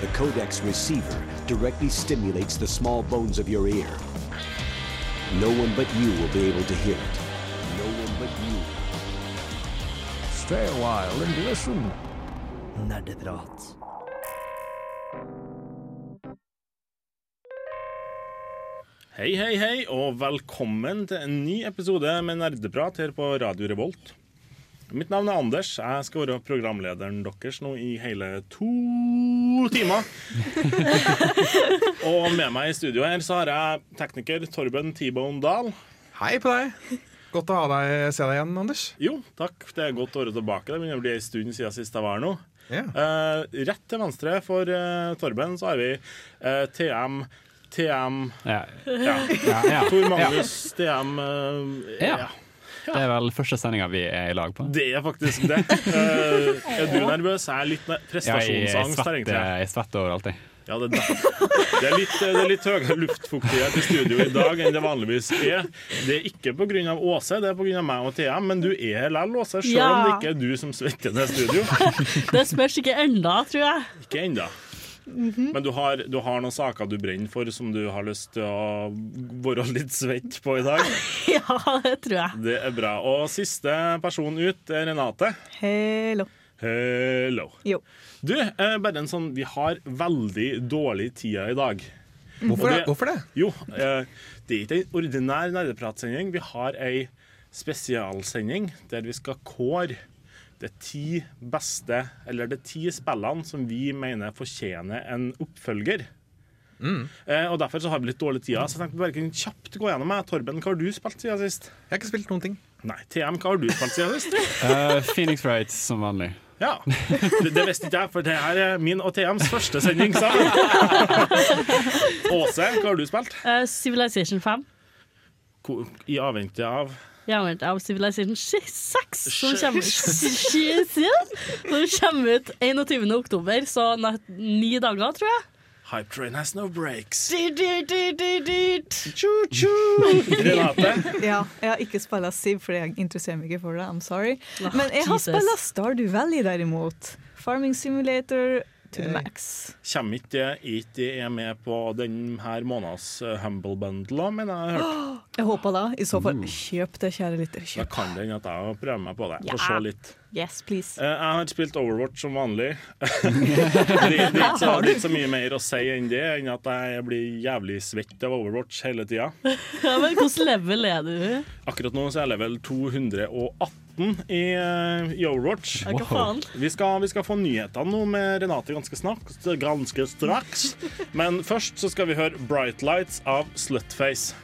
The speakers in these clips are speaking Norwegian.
The codex receiver directly stimulates the small bones of your ear. No one but you will be able to hear it. No one but you. Stay a while and listen. Nerdeprat. Hei, hei, hei, og velkommen til en ny episode med Nerdeprat her på Radio Revolt. Mitt navn er Anders. Jeg skal være programlederen deres nå i hele to timer. og med meg i studio her så har jeg tekniker Torben T-Bone Dahl. Hei på deg. Godt å ha deg, se deg igjen, Anders. Jo, takk. Det er godt å være tilbake. Det begynner å bli en stund siden sist jeg var nå. Yeah. Uh, rett til venstre for uh, Torben så har vi uh, TM TM Ja, Ja. Tor Magnus TM eh, Ja. Ja. Det er vel første sendinga vi er i lag på. Det er faktisk det. Uh, er du nervøs? Jeg er litt Ja, prestasjonsangst her, egentlig. jeg svetter overalt, jeg. Ja, det, er det. Det, er litt, det er litt høyere luftfuktighet i studio i dag enn det vanligvis er. Det er ikke pga. Åse, det er pga. meg og TM, men du er her likevel, Åse, selv om det ikke er du som svetter ned studio. Det spørs ikke enda, tror jeg. Ikke ennå. Men du har, du har noen saker du brenner for som du har lyst til å være litt svett på i dag. Ja, det tror jeg. Det er bra. Og siste person ut er Renate. Hello. Hello. Jo. Du, eh, bare en sånn Vi har veldig dårlig tida i dag. Hvorfor, det? det- Hvorfor det? Jo, eh, det er ikke en ordinær nerdepratsending. Vi har ei spesialsending der vi skal kåre de ti beste, eller de ti spillene som vi mener fortjener en oppfølger. Eh, og Derfor så har vi litt dårlig tid, så jeg tenkte bare kunne kjapt gå gjennom meg. Torben, hva har du spilt siden sist? Jeg har ikke spilt noen ting. Nei, TM, hva har du spilt siden sist? uh, Phoenix Wrights som vanlig. Ja, Det, det visste ikke jeg, for det her er min og TMs første sending sammen. Åse, hva har du spilt? Uh, Civilization 5. I avvente av Jeg venter av Civilization 6, som kommer, som kommer ut 21. oktober, så ni dager, tror jeg. Hype Train Has No Breaks. Renate? Ja, jeg har ikke spilt Siv fordi jeg interesserer meg ikke for det. I'm sorry. Men jeg har spilt Stardew Valley derimot. Farming Simulator to the max. Kommer ikke ikke er med på denne måneds uh, Humble Bundle, mener jeg har hørt. Jeg håper da. I så fall, kjøp det, kjære lytter. Da kan det hende at jeg prøver meg på det. Ja. Få se litt. Yes, please. Eh, jeg har spilt Overwatch som vanlig. det, det, er ikke så, ikke så mye mer å si enn det, enn at jeg blir jævlig svett av Overwatch hele tida. Ja, men hvordan level er du? Akkurat nå så er jeg level 218 i, eh, i Overwatch. Faen? Vi skal, vi skal få nyhetene nå med Renate ganske, snart, ganske straks. Men først så skal vi høre 'Bright Lights' av Slutface.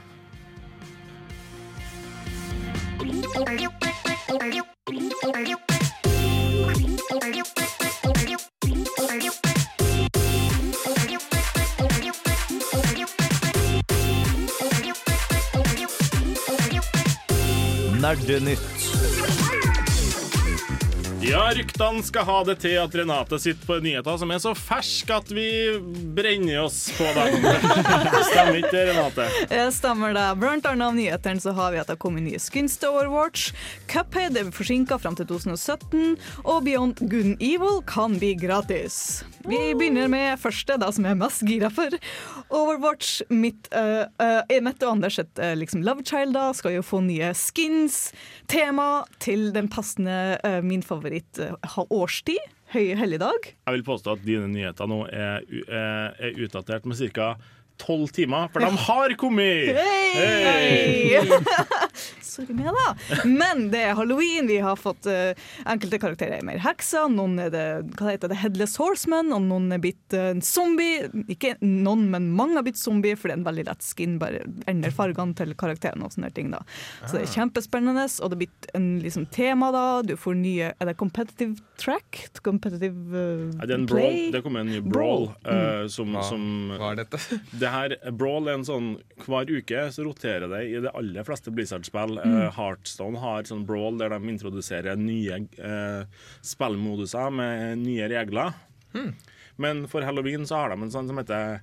Nerdenytt. Ja, ryktene skal ha det til at Renate sitter på nyheter som er så ferske at vi brenner oss på dem. Stemmer ikke det, Renate? Ja, stemmer det. Blant annet av nyhetene så har vi at det har kommet nye skins til Overwatch. Cuphead er forsinka fram til 2017, og Beyond Good and Evil kan bli gratis. Vi begynner med første, da, som jeg er mest gira for. Overwatch. Mitt, uh, uh, Mette og Anders et uh, liksom love child da, skal jo få nye skins. Tema til den passende uh, min favoritt uh, årstid. Høy helligdag. Jeg vil påstå at dine nyheter nå er, er utdatert med ca. tolv timer, for de har kommet! Hei! Sorry med da. Men det er halloween. Vi har fått uh, enkelte karakterer er mer hekser, noen er det, hva heter det, Headless Horseman, og noen er blitt uh, zombie. Ikke noen, men mange har blitt zombie, for det er en veldig lett skin. Bare endrer fargene til karakterene og sånne ting. da. Så det er kjempespennende, og det er blitt en liksom, tema, da. Du får nye Er det competitive track? Competitive uh, det er en brawl. play? Det kommer en ny brawl. Brawl. eh, som, ja. som hva er dette? Det her, Brawl er en sånn Hver uke så roterer det i de aller fleste Blizzard-spill. Mm. Uh, Heartstone har sånn Brawl der de introduserer nye uh, spillmoduser med nye regler. Mm. Men for halloween så har de en sånn som heter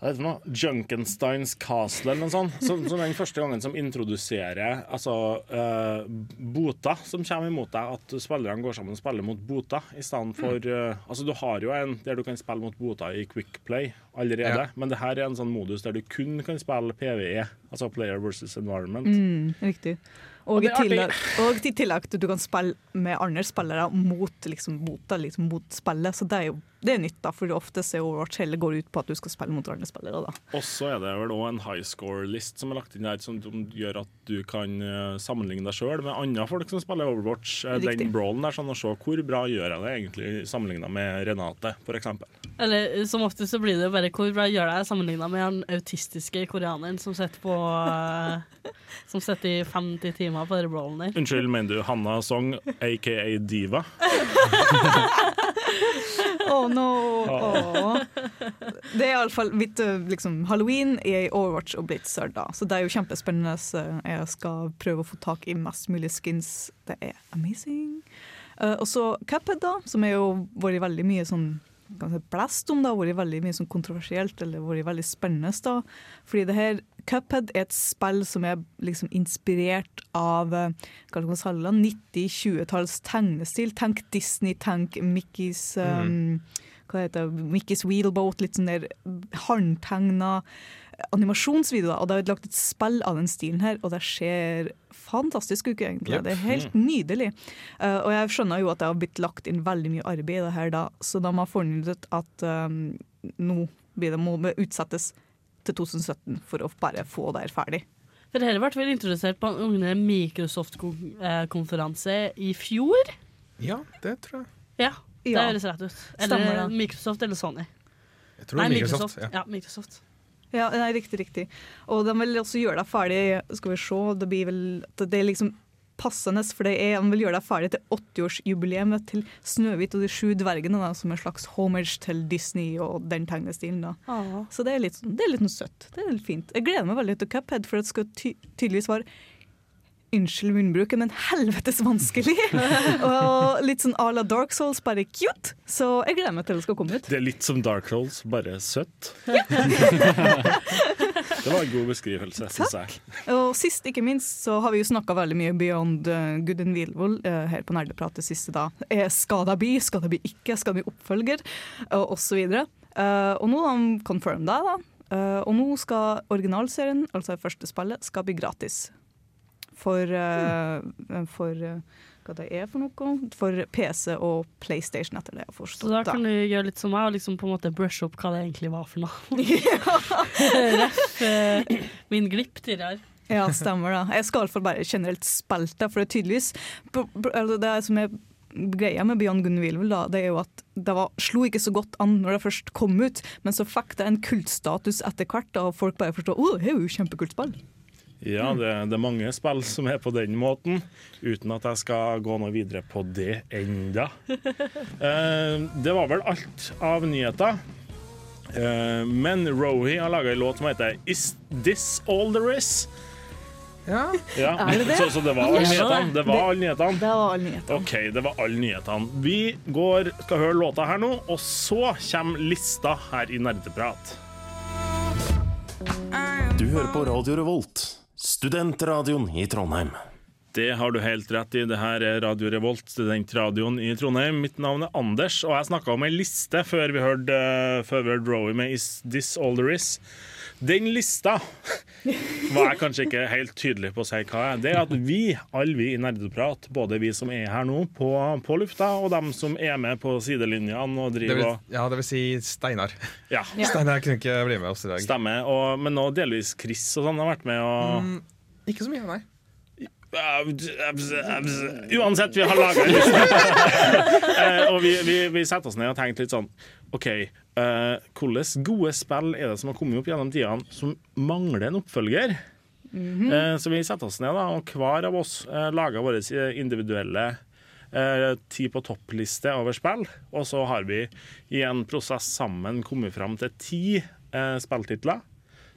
det nå? Junkensteins Castle eller noe sånt. Som, som den første gangen som introduserer altså, uh, boter som kommer imot deg. At spillerne går sammen og spiller mot boter i stedet for eh, Altså, du har jo en der du kan spille mot boter i Quick Play allerede, Ja. men det her er en sånn modus der du kun kan spille PVE, altså Player versus Environment. Mm, riktig. Og, Og tillegg, og tillegg du kan spille med andre spillere mot, liksom, mot, liksom, mot spillet. Så det er jo det er nytt, da, for ofte ser Overwatch heller går ut på at du skal spille mot andre spillere. da. Og så er det vel òg en high score-list som er lagt inn der, som gjør at du kan eh, sammenligne deg sjøl med andre folk som spiller Overwatch. Eh, Riktig. Den brawlen der, sånn å se hvor bra gjør jeg det egentlig sammenligna med Renate, f.eks. Eller som ofte så blir det jo bare hvor bra gjør deg sammenligna med den autistiske koreaneren som sitter på eh, Som sitter i 50 timer på den brawlen der. Unnskyld, mener du Hanna Song, aka Diva? Å no! Oh. Det er iallfall eh, liksom, Halloween er i Overwatch og Blitzer, da. Så det er jo kjempespennende. Så Jeg skal prøve å få tak i mest mulig skins. Det er amazing. Uh, og så Cuphead, da, som er jo vært veldig mye sånn blest om, Det har vært veldig mye sånn kontroversielt eller vært veldig spennende. da. Fordi det her Cuphead er et spill som er liksom inspirert av eh, hva skal man kalle det, 90-20-talls tegnestil. Tenk Disney, tenk Mickey's um, hva heter det, Mickey's Wheelboat, litt sånn der håndtegna animasjonsvideo. da, Og det er lagt et spill av den stilen her, og det ser fantastisk ut, egentlig. Yep. Det er helt nydelig. Uh, og jeg skjønner jo at det har blitt lagt inn veldig mye arbeid i det her, da, så de har fornye ut at um, nå blir det, må det utsettes til 2017 for å bare få det her ferdig. For dette ble vel introdusert på en unge Microsoft-konferanse i fjor? Ja, det tror jeg. Ja, det Ja, høres rett ut. Stemmer Eller. Microsoft eller Sony. Jeg tror Nei, Microsoft. Ja. Ja, Microsoft. Ja, nei, riktig, riktig. Og de vil også gjøre deg ferdig, skal vi se, det blir vel det er liksom passende, for det er, de vil gjøre deg ferdig til 80-årsjubileet til Snøhvit og de sju dvergene, da, som en slags homage til Disney og den tegnestilen. da. Ah. Så det er litt, sånn- det er litt søtt. Det er litt fint. Jeg gleder meg veldig til Cuphead, for det skal ty tydeligvis være Unnskyld munnbruken, men helvetes vanskelig! og litt sånn à la Dark Souls, bare cute. Så jeg gleder meg til det skal komme ut. Det er litt som Dark Souls, bare søtt. det var en god beskrivelse, syns jeg. Og sist, ikke minst, så har vi jo snakka veldig mye Beyond uh, Good and Evil uh, her på Nerdeprat det siste da. Eh, skal det bli, skal det bli ikke, skal det bli oppfølger, så videre. Uh, og nå har de confirmed det, da. Uh, og nå skal originalserien, altså første spillet, skal bli gratis. For, uh, for uh, hva det er for noe? For PC og PlayStation, etter det jeg har Så forstått. da da. kan du gjøre litt som meg og liksom på en måte brush opp hva det egentlig var for noe. Ref uh, min glipp tidligere. Ja, stemmer da. Jeg skal i hvert fall bare generelt spille det, for det er tydeligvis Det som er greia med Beyond and det er jo at det var, slo ikke så godt an når det først kom ut, men så fikk det en kultstatus etter hvert, og folk bare forstår å, det er jo kjempekult spill. Ja, det, det er mange spill som er på den måten, uten at jeg skal gå noe videre på det enda. Eh, det var vel alt av nyheter. Eh, men Rohi har laga en låt som heter Is This All There Is? Ja. Ja. Er det det? Så, så det var alle nyhetene? Det var alle nyhetene. Det var alle nyhetene. OK, det var alle nyhetene. Vi går, skal høre låta her nå, og så kommer lista her i Nerdeprat. Du hører på Radio Revolt, studentradioen i Trondheim. Det har du helt rett i. Det her er Radio Revolt, studentradioen i Trondheim. Mitt navn er Anders, og jeg snakka om ei liste før vi hørte, uh, før vi hørte Rowie med Is This All There Is. Den lista var jeg kanskje ikke helt tydelig på å si hva er. Det er at vi, alle vi i Nerdeprat, både vi som er her nå på, på lufta, og dem som er med på sidelinjene og driver og ja, det vil si Steinar. Ja, Steinar kunne ikke bli med oss i dag. stemmer. Og, men nå delvis Chris og sånn har vært med og Mm, ikke så mye, nei. Uansett, vi har laga en liste. Og vi, vi, vi setter oss ned og tenker litt sånn OK, hvilke gode spill er det som har kommet opp gjennom tidene som mangler en oppfølger? Eh, så vi setter oss ned, da, og hver av oss uh, lager våre individuelle eh, ti på topp-liste over spill. Og så har vi i en prosess sammen kommet fram til ti eh, spilltitler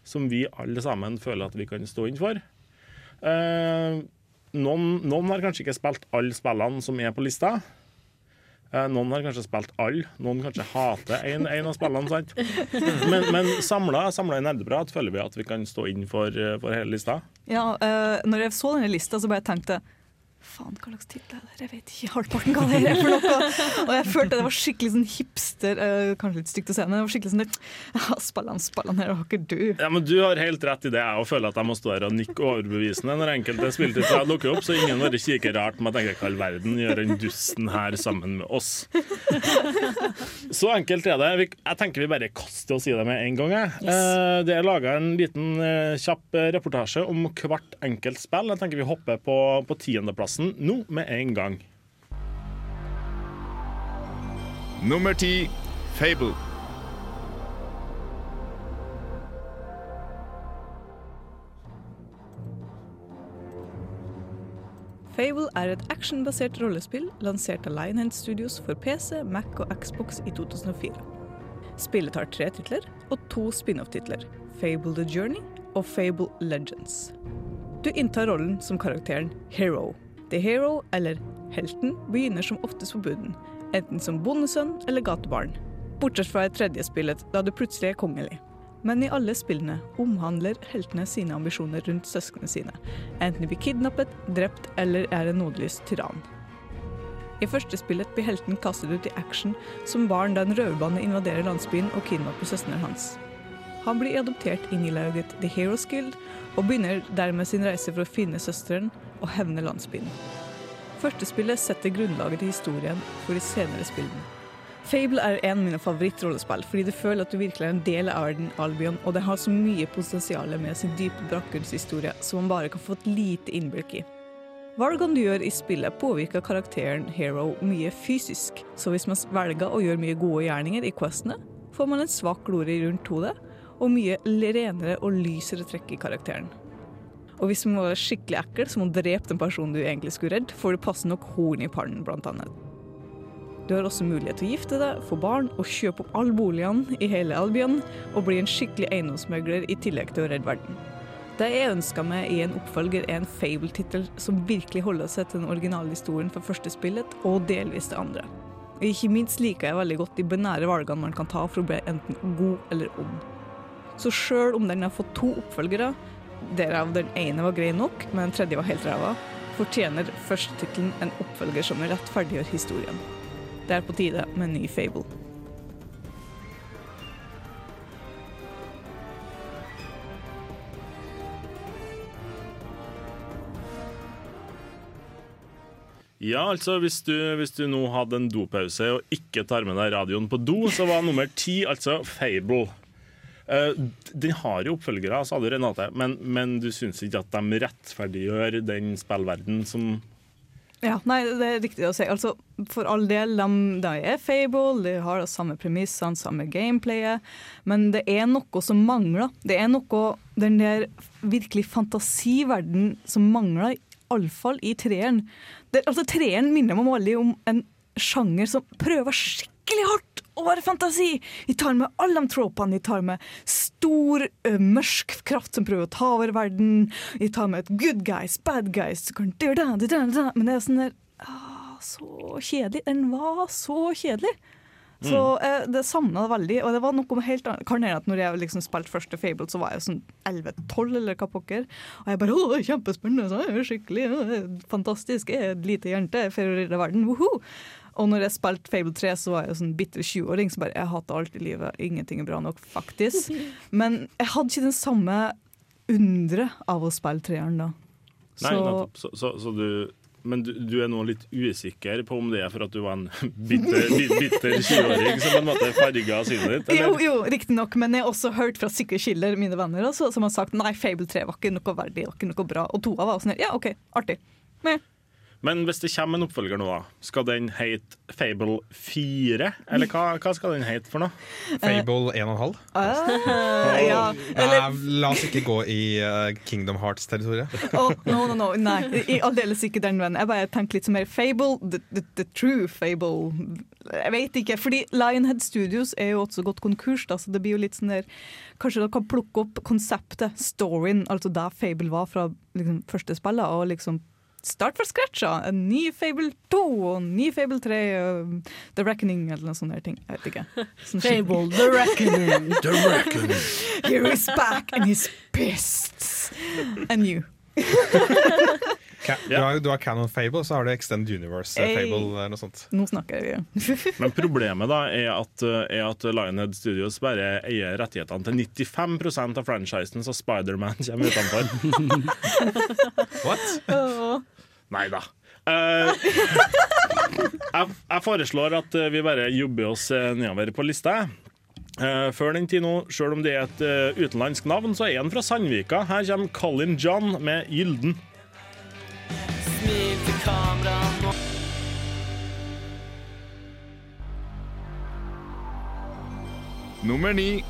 som vi alle sammen føler at vi kan stå inn for. Eh, noen, noen har kanskje ikke spilt alle spillene som er på lista. Eh, Noen har kanskje spilt alle, noen kanskje hater en, en av spillene. sant? Men, men samla, i nerdeprat føler vi at vi kan stå inn for, eh, for hele lista. Ja, uh, når jeg så denne lista, så bare tenkte jeg Faen, hva slags tittel er det? Jeg vet ikke halvparten hva det er for noe. Og jeg følte det var skikkelig sånn hipster eh, Kanskje litt stygt å se, men det var skikkelig sånn ja, Spallan, spillene her, har ikke du? Ja, men Du har helt rett i det. Jeg føler at jeg må stå her og nikke overbevisende når enkelte spilltitler dukker opp, så ingen bare kikker rart på meg og tenker hva all verden gjør den dusten her sammen med oss? Så enkelt er det. Jeg tenker vi bare kaster oss i det med en gang. jeg. Yes. Det er laga en liten eh, kjapp eh, reportasje om hvert enkelt spill. Jeg tenker vi hopper på, på tiendeplassen nå med en gang. Nummer ti, Fable. Fable er et actionbasert rollespill lansert av Lionhead Studios for PC, Mac og Xbox i 2004. Spillet har tre titler og to spin-off-titler, Fable The Journey og Fable Legends. Du inntar rollen som karakteren Hero. The Hero, eller helten, begynner som oftest på bunnen, enten som bondesønn eller gatebarn. Bortsett fra i tredje spillet, da du plutselig er kongelig. Men i alle spillene omhandler heltene sine ambisjoner rundt søsknene sine, enten de blir kidnappet, drept eller er en nådeløs tyrann. I første spillet blir helten kastet ut i action som barn da en røverbande invaderer landsbyen og kidnapper søstrene hans. Han blir adoptert inn i laget The Heroes Guild, og begynner dermed sin reise for å finne søsteren og hevne landsbyen. Første spillet setter grunnlaget til historien for de senere spillene. Fable er en av mine favorittrollespill, fordi du føler at du virkelig er en del av verden Albion, og det har så mye potensial med sin dype bakgrunnshistorie som man bare kan få et lite innblikk i. Valgene du gjør i spillet påvirker karakteren Hero mye fysisk, så hvis man velger å gjøre mye gode gjerninger i questene, får man en svak glorie rundt hodet, og mye renere og lysere trekk i karakteren. Og hvis man var skikkelig ekkel, så må å drepe den personen du egentlig skulle redde, får du passe nok horn i pannen, blant annet. Du har også mulighet til å gifte deg, få barn og kjøpe opp alle boligene i hele Albion, og bli en skikkelig eiendomsmegler i tillegg til å redde verden. Det jeg ønska meg i en oppfølger, er en Fable-tittel som virkelig holder seg til den originale historien fra første spillet, og delvis det andre. Og ikke minst liker jeg veldig godt de binære valgene man kan ta for å bli enten god eller ond. Så sjøl om den har fått to oppfølgere, derav den ene var grei nok, men den tredje var helt ræva, fortjener førstetittelen en oppfølger som rettferdiggjør historien. Det er på tide med en ny Fable. Ja, altså hvis du, hvis du nå hadde en dopause og ikke tar med deg radioen på do, så var nummer ti altså Fable. Eh, den har jo oppfølgere, sa du Renate, men, men du syns ikke at de rettferdiggjør den spillverden som Ja, nei, det er riktig å si. Altså, for all del, de, de er Fable, de har samme premissene, samme gameplayet, men det er noe som mangler. Det er noe, den der virkelig fantasiverden som mangler, iallfall i treeren. Altså, treeren minner meg om en sjanger som prøver skikkelig hardt å være fantasi. De tar med alle de tropene. Vi tar med stor, mørk kraft som prøver å ta over verden. Vi tar med et good guys, bad guys. Men det er sånn der ah, Så kjedelig. Den var så kjedelig. Så eh, det savna det veldig. Og det var noe helt annet. Kan hende at når jeg liksom spilte første Fable, så var jeg sånn 11-12 eller hva pokker. Og jeg bare å, kjempespennende, så er skikkelig å, fantastisk. Jeg er et lite jente, jeg får verden. Woho! Og når jeg spilte Fable 3, så var jeg jo sånn bitter 20-åring som bare Jeg hater alt i livet. Ingenting er bra nok, faktisk. Men jeg hadde ikke den samme undret av å spille treeren da. Nei, Så-. Så, så, så du men du, du er nå litt usikker på om det er for at du var en bitter, bitter 20-åring som på en måte farga synet ditt? Eller? jo, riktignok, men jeg har også hørt fra sikre kilder, mine venner, også, som har sagt nei, Fable 3 var ikke noe verdig, var ikke noe bra. Og toa var sånn ja, OK, artig. Men Men hvis det kommer en oppfølger nå, da, skal den hete Fable 4? Eller hva, hva skal den hete for noe? Fable 1,5. Uh, ja. Eller la oss ikke gå i eh, Kingdom Hearts-territoriet. oh, no, no, no, nei, i- aldeles ikke den vennen. Jeg bare tenker litt mer Fable, the, the, the true Fable. Jeg vet ikke, fordi Lionhead Studios er jo også gått konkurs, da, så det blir jo litt sånn der Kanskje dere kan plukke opp konseptet, storyen, altså der Fable var fra liksom, første spillet, og liksom start fra scratch av. En ny Fable 2 og en ny Fable 3 og The Reckoning eller noen sånne ting. Jeg vet ikke. Sånn Fable, The Reckoning. The Reckoning. Here he's back and he's pissed. And you. Du, har, du har Canon Fable, så har du Extend Universe eh, Hey. Fable eller noe sånt. Nå snakker vi. Men problemet da er at, er at Lionhead Studios bare eier rettighetene til 95% av franchisen, så Spiderman kommer utenfor. What? Nei da. Uh, jeg, jeg foreslår at eh, vi bare jobber oss eh, nedover på lista. Uh, før den tid nå, selv om det er et uh, utenlandsk navn, så er han fra Sandvika. Her kommer Colin John med Gylden. Nummer ni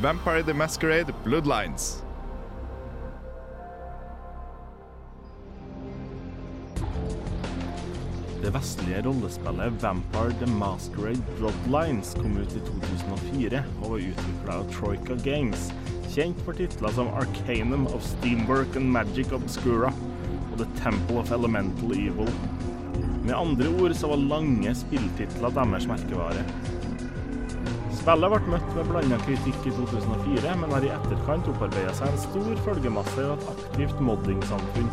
Vampire the Masquerade Bloodlines. Det vestlige rollespillet Vampire the Masquerade Bloodlines kom ut i 2004 og var utvikla av Troika Games, kjent for titler som Arcanum of Steamwork and Magic Obscura og The Temple of Elemental Evil. Med andre ord så var lange spilltitler deres merkevare. Spillet ble møtt med blanda kritikk i 2004, men har i etterkant opparbeida seg en stor følgemasse og et aktivt moddingsamfunn.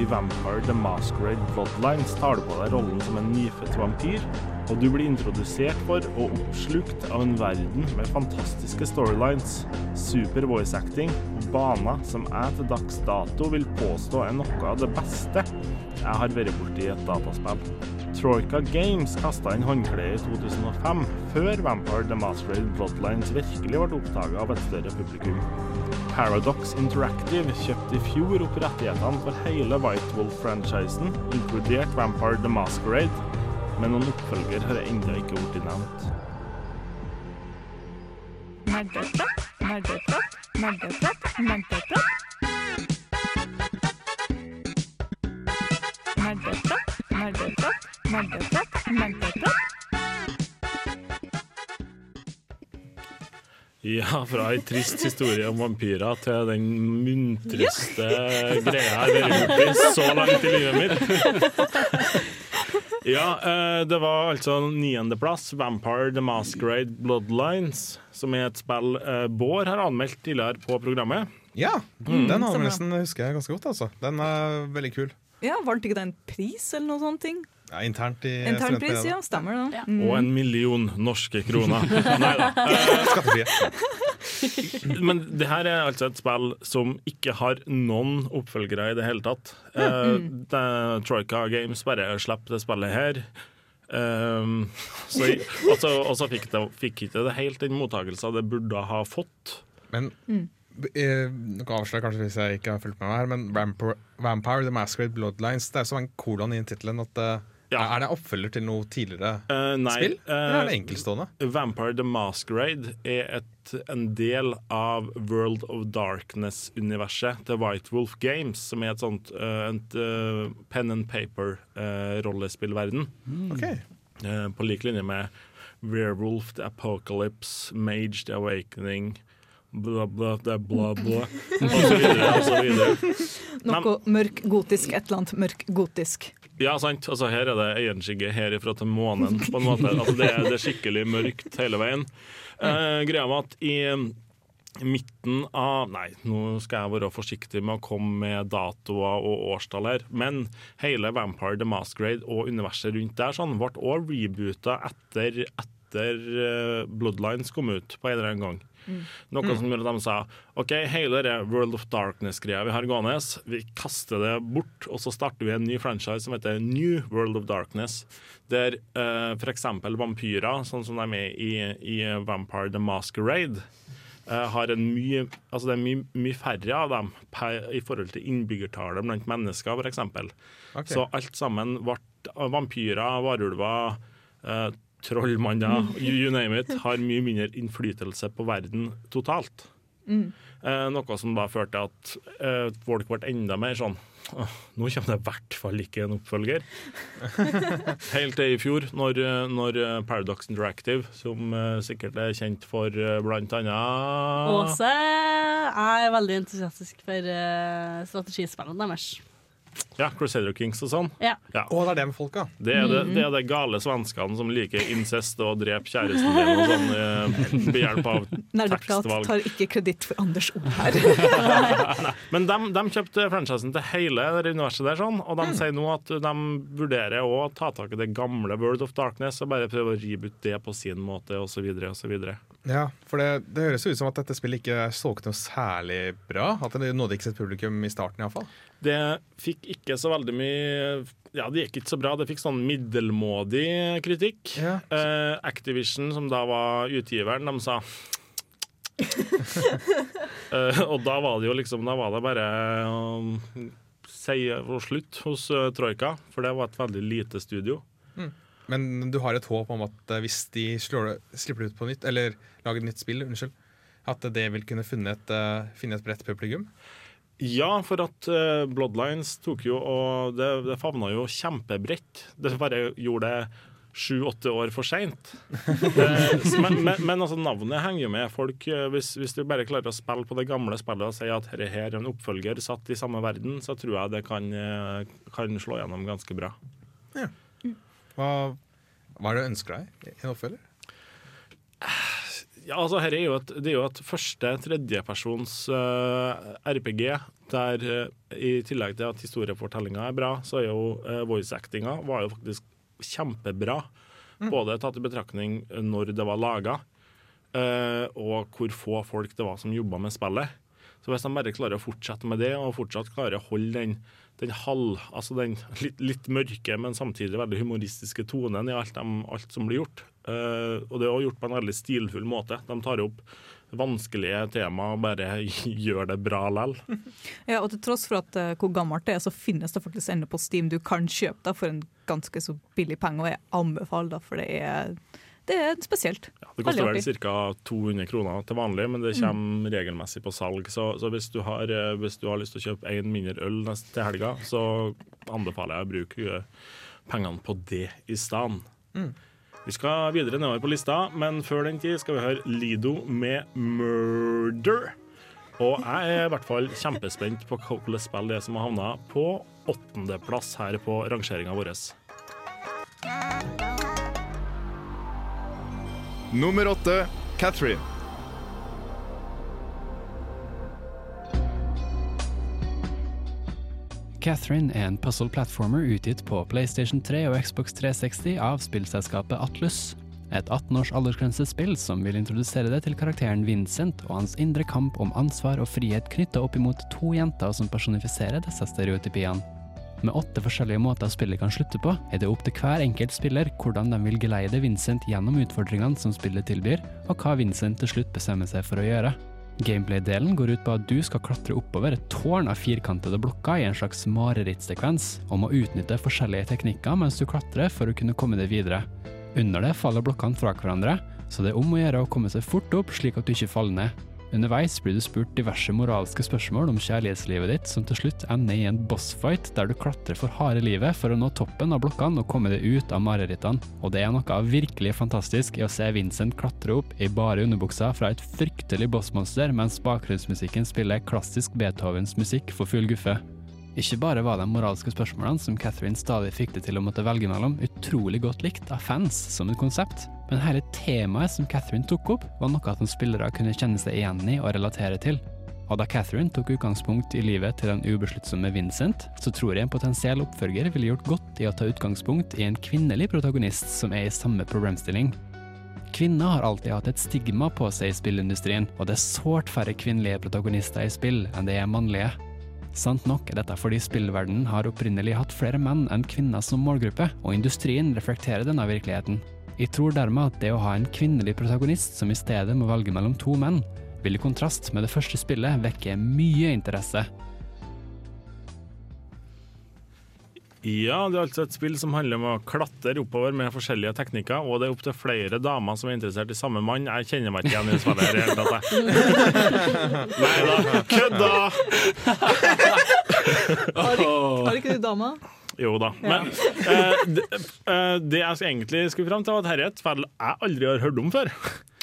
I Vampire The Masquerade Bloodlines tar du på deg rollen som en nyfødt vampyr, og du blir introdusert for og oppslukt av en verden med fantastiske storylines, super voice acting og baner som jeg til dags dato vil påstå er noe av det beste jeg har vært borti i et dataspill. Troika Games kasta inn håndkleet i 2005, før Vampire The Masquerade Bloodlines virkelig ble oppdaga av et større publikum. Paradox Interactive kjøpte i fjor opp rettighetene for hele White Wolf-franchisen, inkludert Vampire The Masquerade, men noen oppfølger har ennå ikke blitt nevnt. Nerdeprat, nerdeprat, nerdeprat, nerdeprat. Nerdeprat, nerdeprat, nerdeprat, nerdeprat. Ja, fra ei trist historie om vampyrer til den muntreste greia jeg har vært borti så langt i livet mitt. Ja, eh, det var altså niendeplass, Vampire The Masquerade Bloodlines, som er et spill eh, Bård har anmeldt tidligere på programmet. Ja, den anmeldelsen husker jeg ganske godt. altså. Den er veldig kul. Ja, Vant ikke det en pris eller noe sånt? ting? Ja, internt i Internpris, studentmedia. ja. Stemmer det. Ja. Mm. Og en million norske kroner. Nei da. Skattefrie. Men det her er altså et spill som ikke har noen oppfølgere i det hele tatt. Mm. Uh, Troika Games bare slipper det spillet her. Um, så, og så, fikk, det, fikk ikke det helt den mottakelsen det burde ha fått. Men eh, Noe avslører kanskje hvis jeg ikke har fulgt med her, men Vampire, Vampire The Masquerade Bloodlines Det er så en kolon i tittelen at eh, Ja. Er det oppfølger til noe tidligere uh, nei, spill? Eller er det enkeltstående? Uh, Vampire the Masquerade er et, en del av World of Darkness-universet til White Wolf Games, som er et sånt uh, et, eh, pen and paper-rollespillverden. Ok. Eh, på lik linje med Werewolf, The Apocalypse, Mage, The Awakening Bla, bla, det er bla, bla, og så videre, og så videre. Noe mørk gotisk, et eller annet mørk gotisk. Ja, sant. Altså, her er det øyenskygge herifra til månen, på en måte. Altså, det, er, det er skikkelig mørkt hele veien. Eh, greia med at i midten av Nei, nå skal jeg være forsiktig med å komme med datoer og årstall her, men hele Vampire the Masquerade og universet rundt der sånn, ble òg reboota etter, etter eh, Bloodlines kom ut på en eller annen gang. Noe som gjorde at de sa OK, hele det World of Darkness-greia vi har gående, vi kaster det bort, og så starter vi en ny franchise som heter New World of Darkness. Der uh, f.eks. vampyrer, sånn som de er i, i Vampire the Masquerade, eh, har en mye, altså det er mye, mye færre av dem per, i forhold til innbyggertallet blant mennesker, f.eks. Okay. Så alt sammen ble vampyrer, varulver, eh, trollmanner, you, you name it, har mye mindre innflytelse på verden totalt. Eh, noe som da førte til at eh, folk ble enda mer sånn Nå kommer det i hvert fall ikke en oppfølger. Helt til i fjor, når, eh, når eh, Paradox Interactive, som eh, sikkert er kjent for eh, blant annet Åse er veldig entusiastisk for strategispillene deres. Ja, Crusader Kings og sånn. Ja. Å, det er det med folka. Det er det, det er det gale svenskene som liker incest og dreper kjæresten din og sånn eh, ved hjelp av Nerdeprat tekstvalg. tar ikke kreditt for Anders ord her. Men de, de kjøpte franchisen til hele det universet der, sånn, og de sier nå at de vurderer å ta tak i det gamle World of Darkness og bare prøve å reboot det på sin måte, osv. osv. Ja, for det, det høres ut som at dette spillet ikke solgte noe særlig bra. At det nådde ikke sitt publikum i starten, iallfall. Det fikk ikke så veldig mye Ja, det gikk ikke så bra. Det fikk sånn middelmådig kritikk. Ja. Eh, Activision, som da var utgiveren, de sa Eh, Og da var det jo liksom Da var det bare um, si og slutt hos uh, Troika, for det var et veldig lite studio. Men du har et håp om at eh, hvis de det- slipper det ut på nytt, eller lager et nytt spill, unnskyld, at det vil kunne finne et, eh, finne et bredt publikum? Ja, for at eh, Bloodlines tok jo og det, det favna jo kjempebredt. Det bare gjorde det sju-åtte år for seint. men, men, men altså, navnet henger jo med folk. Hvis, hvis du bare klarer å spille på det gamle spillet og si at dette her er en oppfølger satt i samme verden, så tror jeg det kan, kan slå gjennom ganske bra. Hva, hva er det du ønsker deg i en oppfølger? Ja, altså her er jo et, Det er jo et første tredjepersons uh, RPG, der uh, i tillegg til at historiefortellinga er bra, så er jo uh, voice-actinga var jo faktisk kjempebra. Både tatt i betraktning når det var laga, uh, og hvor få folk det var som jobba med spillet. Så hvis de bare klarer å fortsette med det, og fortsatt klarer å holde den, den halv, altså den litt, litt mørke, men samtidig veldig humoristiske tonen i alt, de, alt som blir gjort. Uh, og det er også gjort på en veldig stilfull måte. De tar opp vanskelige tema bare gjør det bra lell. Ja, og til tross for at uh, hvor gammelt det er, så finnes det faktisk ennå på Steam. Du kan kjøpe det for en ganske så billig penge, og jeg anbefaler det, for det er, det er spesielt. Det koster vel ca. 200 kroner til vanlig, men det kommer regelmessig på salg. Så, så hvis, du har, eh, hvis du har lyst til å kjøpe én mindre øl neste til helga, så anbefaler jeg å bruke eh, pengene på det i stedet. Vi skal videre nedover på lista, men før den tid skal vi høre Lido med 'Murder'. Og jeg er i hvert fall kjempespent på hvilket spill det er som har havna på åttendeplass her på rangeringa vår. Nummer åtte, Catherine. Catherine er en puzzle platformer utgitt på PlayStation 3 og Xbox 360 av spillselskapet Atlus. Et 18 års aldersgrensespill som vil introdusere det til karakteren Vincent og hans indre kamp om ansvar og frihet knytta opp imot to jenter som personifiserer disse stereotypiene. Med åtte forskjellige måter spillet kan slutte på, er det opp til hver enkelt spiller hvordan de vil geleide Vincent gjennom utfordringene som spillet tilbyr, og hva Vincent til slutt bestemmer seg for å gjøre. Gameplay-delen går ut på at du skal klatre oppover et tårn av firkantede blokker i en slags marerittsekvens, og må utnytte forskjellige teknikker mens du klatrer for å kunne komme deg videre. Under det faller blokkene fra hverandre, så det er om å gjøre å komme seg fort opp slik at du ikke faller ned. Underveis blir du spurt diverse moralske spørsmål om kjærlighetslivet ditt, som til slutt ender i en bossfight der du klatrer for harde livet for å nå toppen av blokkene og komme deg ut av marerittene. Og det er noe virkelig fantastisk i å se Vincent klatre opp i bare underbuksa fra et fryktelig bossmonster, mens bakgrunnsmusikken spiller klassisk Beethovens musikk for full guffe. Ikke bare var de moralske spørsmålene som Catherine stadig fikk det til å måtte velge mellom, utrolig godt likt av fans som et konsept, men hele temaet som Catherine tok opp, var noe at spillere kunne kjenne seg igjen i og relatere til. Og da Catherine tok utgangspunkt i livet til den ubesluttsomme Vincent, så tror jeg en potensiell oppfølger ville gjort godt i å ta utgangspunkt i en kvinnelig protagonist som er i samme problemstilling. Kvinner har alltid hatt et stigma på seg i spillindustrien, og det er sårt færre kvinnelige protagonister i spill enn det er mannlige. Sant nok er dette fordi spillverdenen har opprinnelig hatt flere menn enn kvinner som målgruppe, og industrien reflekterer denne virkeligheten. Jeg tror dermed at det å ha en kvinnelig protagonist som i stedet må velge mellom to menn, vil i kontrast med det første spillet vekke mye interesse. Ja, det er altså et spill som handler om å klatre oppover med forskjellige teknikker, og det er opptil flere damer som er interessert i samme mann. Jeg kjenner meg ikke igjen i her i det hele tatt, jeg. Nei da, kødda! Har, ikke- har ikke du dama? Jo da. Men eh, det, eh, det jeg egentlig skulle fram til, var at dette er et spill jeg aldri har hørt om før.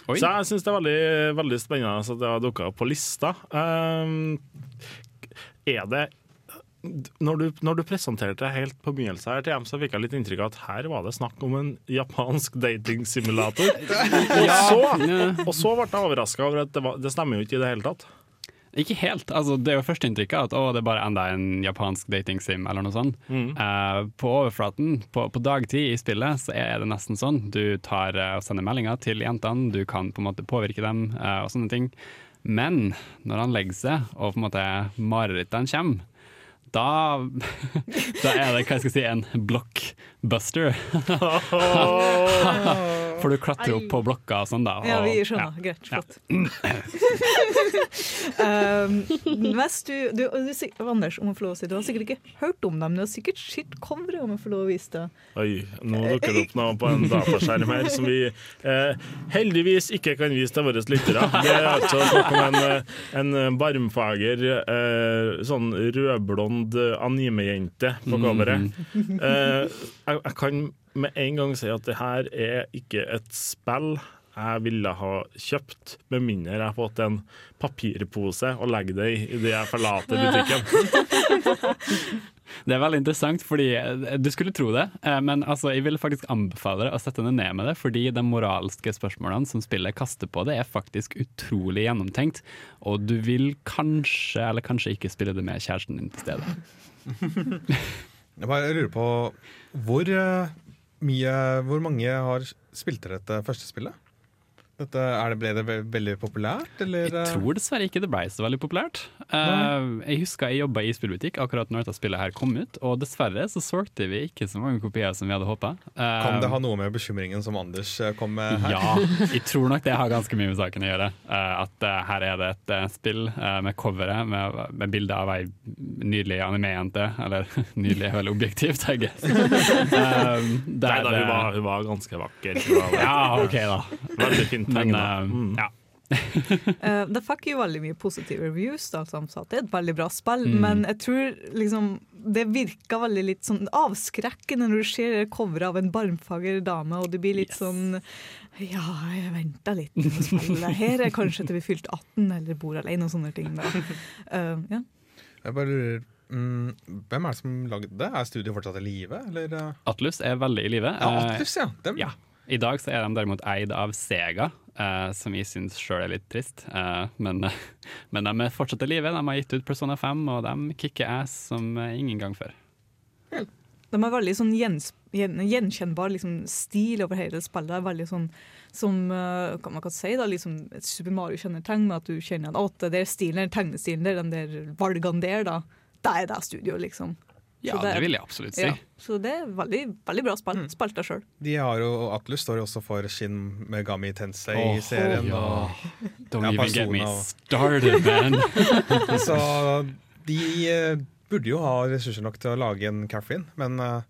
Oi. Så jeg syns det er veldig, veldig spennende at det har dukka opp på lista. Um, er det når du, når du presenterte helt på begynnelsen her, TM, så fikk jeg litt inntrykk av at her var det snakk om en japansk datingsimulator. og, så, og så ble jeg overraska over at det, var, det stemmer jo ikke i det hele tatt. Ikke helt. altså Det er jo førsteinntrykket at å, det er bare enda en japansk datingsim eller noe sånt. Eh, på overflaten, på, på dagtid i spillet, så er det nesten sånn. Du tar eh, og sender meldinger til jentene, du kan på en måte påvirke dem eh, og sånne ting. Men når han legger seg, og på en måte marerittene kommer, da, da er det hva jeg skal si, en blockbuster. For du klatrer opp på blokka og sånn, da. Ja, vi skjønner. ja. Greit, flott. um, du, du, du, Anders, om jeg får lov å si, du har sikkert ikke hørt om dem, men du har sikkert sett coveret, om jeg får lov å vise det. Oi, nå dukker det opp noe på en dataskjerm her som vi eh, heldigvis ikke kan vise til våre lyttere. Det er altså snakk om en, eh, en barmfager, eh, sånn rødblond animejente på coveret. Eh, jeg, jeg kan med en gang si at det her er ikke et spill jeg ville ha kjøpt, med mindre jeg har fått en papirpose og legge det i idet jeg forlater butikken. Det er veldig interessant, fordi eh, du skulle tro det, eh, men altså, jeg vil faktisk anbefale deg å sette deg ned med det, fordi de moralske spørsmålene som spillet kaster på det, er faktisk utrolig gjennomtenkt, og du vil kanskje, eller kanskje ikke spille det med kjæresten din til stede. Jeg bare lurer på hvor eh, mye Hvor mange har spilt dere dette første spillet? Dette, er det, ble det veldig populært, eller? Jeg tror dessverre ikke det ble så veldig populært. Uh, jeg husker jeg jobba i spillbutikk akkurat når dette spillet her kom ut, og dessverre så solgte vi ikke så mange kopier som vi hadde håpa. Kan det ha noe med bekymringen som Anders eh, kom med her? Ja, jeg tror nok det har ganske mye med saken å gjøre. Uh, at eh, her er det et eh, spill eh, med coveret med, med bilde av ei nydelig anime-jente. Eller nydelig er vel objektivt, jeg guess. Eh, Nei da, hun var, hun var ganske vakker. Hun var Ja, OK, da. Veldig fint Men eh, Mm. ja. uh, det fikk jo veldig mye positive reviews, da, som sa at det er et veldig bra spill, Mm. men jeg tror liksom det virka veldig litt sånn avskrekkende når du ser coveret av en barmfager dame, og du blir litt sånn Ja, jeg venta litt med å spille. Her er kanskje til vi fylte 18 eller bor alene og sånne ting. Da. Uh, ja. Jeg bare lurer mm, Hvem er det som lagde det? Er studiet fortsatt i live, eller? Atlus er veldig i live. Ja, Atlus, ja. Dem. Ja. I dag så er de derimot eid av Sega, eh, som vi syns sjøl er litt trist. Eh, men, men de er fortsatt i live. De har gitt ut Persona 5, og de kicker ass som ingen gang før. De har veldig sånn gjens, gjen, gjenkjennbar liksom, stil over hele spillet. Er veldig sånn som uh, man kan si da, liksom et Super Mario-kjennetegn, med at du kjenner at det er stilen, tegnestilen der, den der valgene der, da. Det er det studioet, liksom. Ja, det, det, vil jeg absolutt si. Ja, så det er veldig, veldig bra spill. Spilte jeg sjøl. De har jo, Atlus står jo også for Shin Megami Tensei-serien. ja. Don't Ja, even get me started, man. Så de uh, burde jo ha ressurser nok til å lage en Catherine, men uh,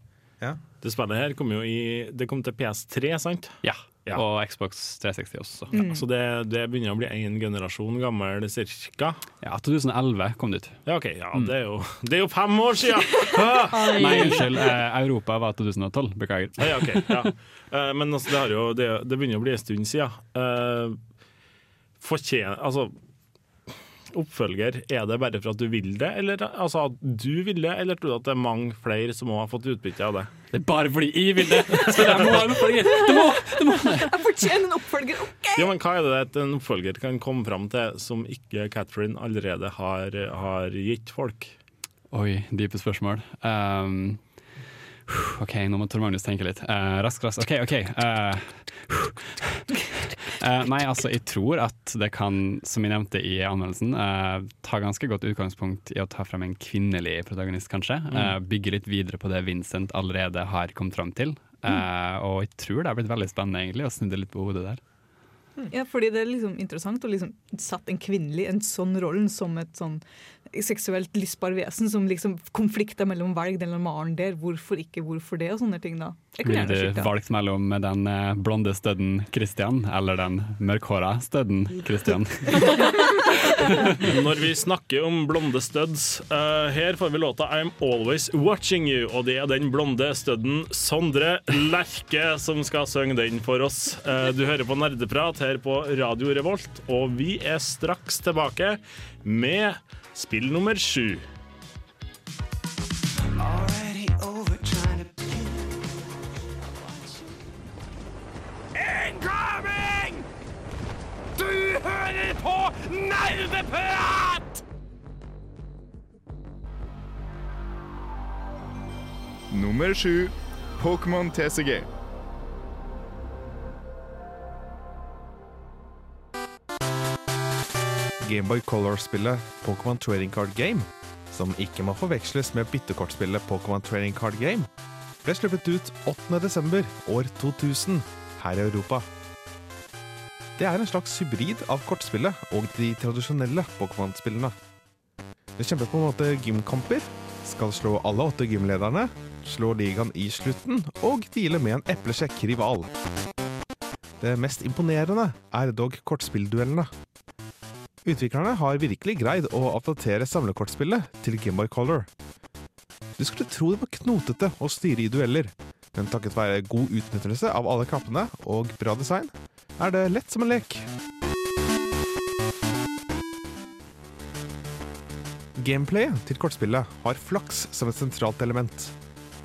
ja. Det spillet her kom jo i Det kom til PS3, sant? ja. Ja. Og Xbox 360 også. Mm. Så det, det begynner å bli en generasjon gammel cirka. Ja, 2011 kom det ut. Ja, OK. Ja, det, er jo, det er jo fem år siden! Nei, unnskyld. Eh, Europa var 2012. Beklager. Ja, okay, ja. Eh, men altså, det, har jo, det, det begynner å bli en stund siden. Uh, Fortjener Altså, oppfølger, er det bare for at du vil det, eller altså at du vil det, eller tror du at det er mange flere som òg har fått utbytte av det? Det er bare fordi jeg vil det! Så jeg må ha en oppfølger! Det må, det må! Jeg fortjener en oppfølger! OK! Ja, men Hva er det at en oppfølger kan komme fram til som ikke Catherine allerede har, har gitt folk? Oi, dype spørsmål. Um, OK, nå må Tor Magnus tenke litt. Uh, rask, rask. OK, OK. Uh, uh, nei, altså, jeg tror at det kan, som jeg nevnte i anmeldelsen, uh, ta ganske godt utgangspunkt i å ta frem en kvinnelig protagonist, kanskje. Uh, bygge litt videre på det Vincent allerede har kommet fram til. Uh, og jeg tror det har blitt veldig spennende egentlig å snu det litt på hodet der. Ja, fordi det er liksom interessant å liksom sette en kvinnelig en sånn rollen som et sånn seksuelt lystbar vesen som liksom konflikter mellom valg, den eller maren der, hvorfor ikke, hvorfor det, og sånne ting. da. Ville du sett valgt mellom den eh, blonde stødden Christian eller den mørkhåra stødden Christian? Når vi snakker om blonde studs, uh, her får vi låta I'm Always Watching You, og det er den blonde studden Sondre Lerche som skal synge den for oss. Uh, du hører på Nerdeprat her på Radio Revolt, og vi er straks tilbake med spill nummer sju. Incoming! Du hører på nerdeprat! Nummer sju Pokémon TCG. Gameboy Color-spillet Pokémon Trading Card Game, som ikke må forveksles med byttekortspillet Pokémon Trading Card Game, ble sluppet ut 8. desember år 2000 her i Europa. Det er en slags hybrid av kortspillet og de tradisjonelle Pokémon-spillene. Det kjemper på en måte gymkamper, skal slå alle åtte gymlederne, slå ligaen i slutten og deale med en eplesjekk rival. Det mest imponerende er dog kortspillduellene. Utviklerne har virkelig greid å oppdatere samlekortspillet til Gameboy Color. Du skulle tro det var knotete å styre i dueller, men takket være god utnyttelse av alle knappene og bra design, er det lett som en lek. Gameplayet til kortspillet har flaks som et sentralt element,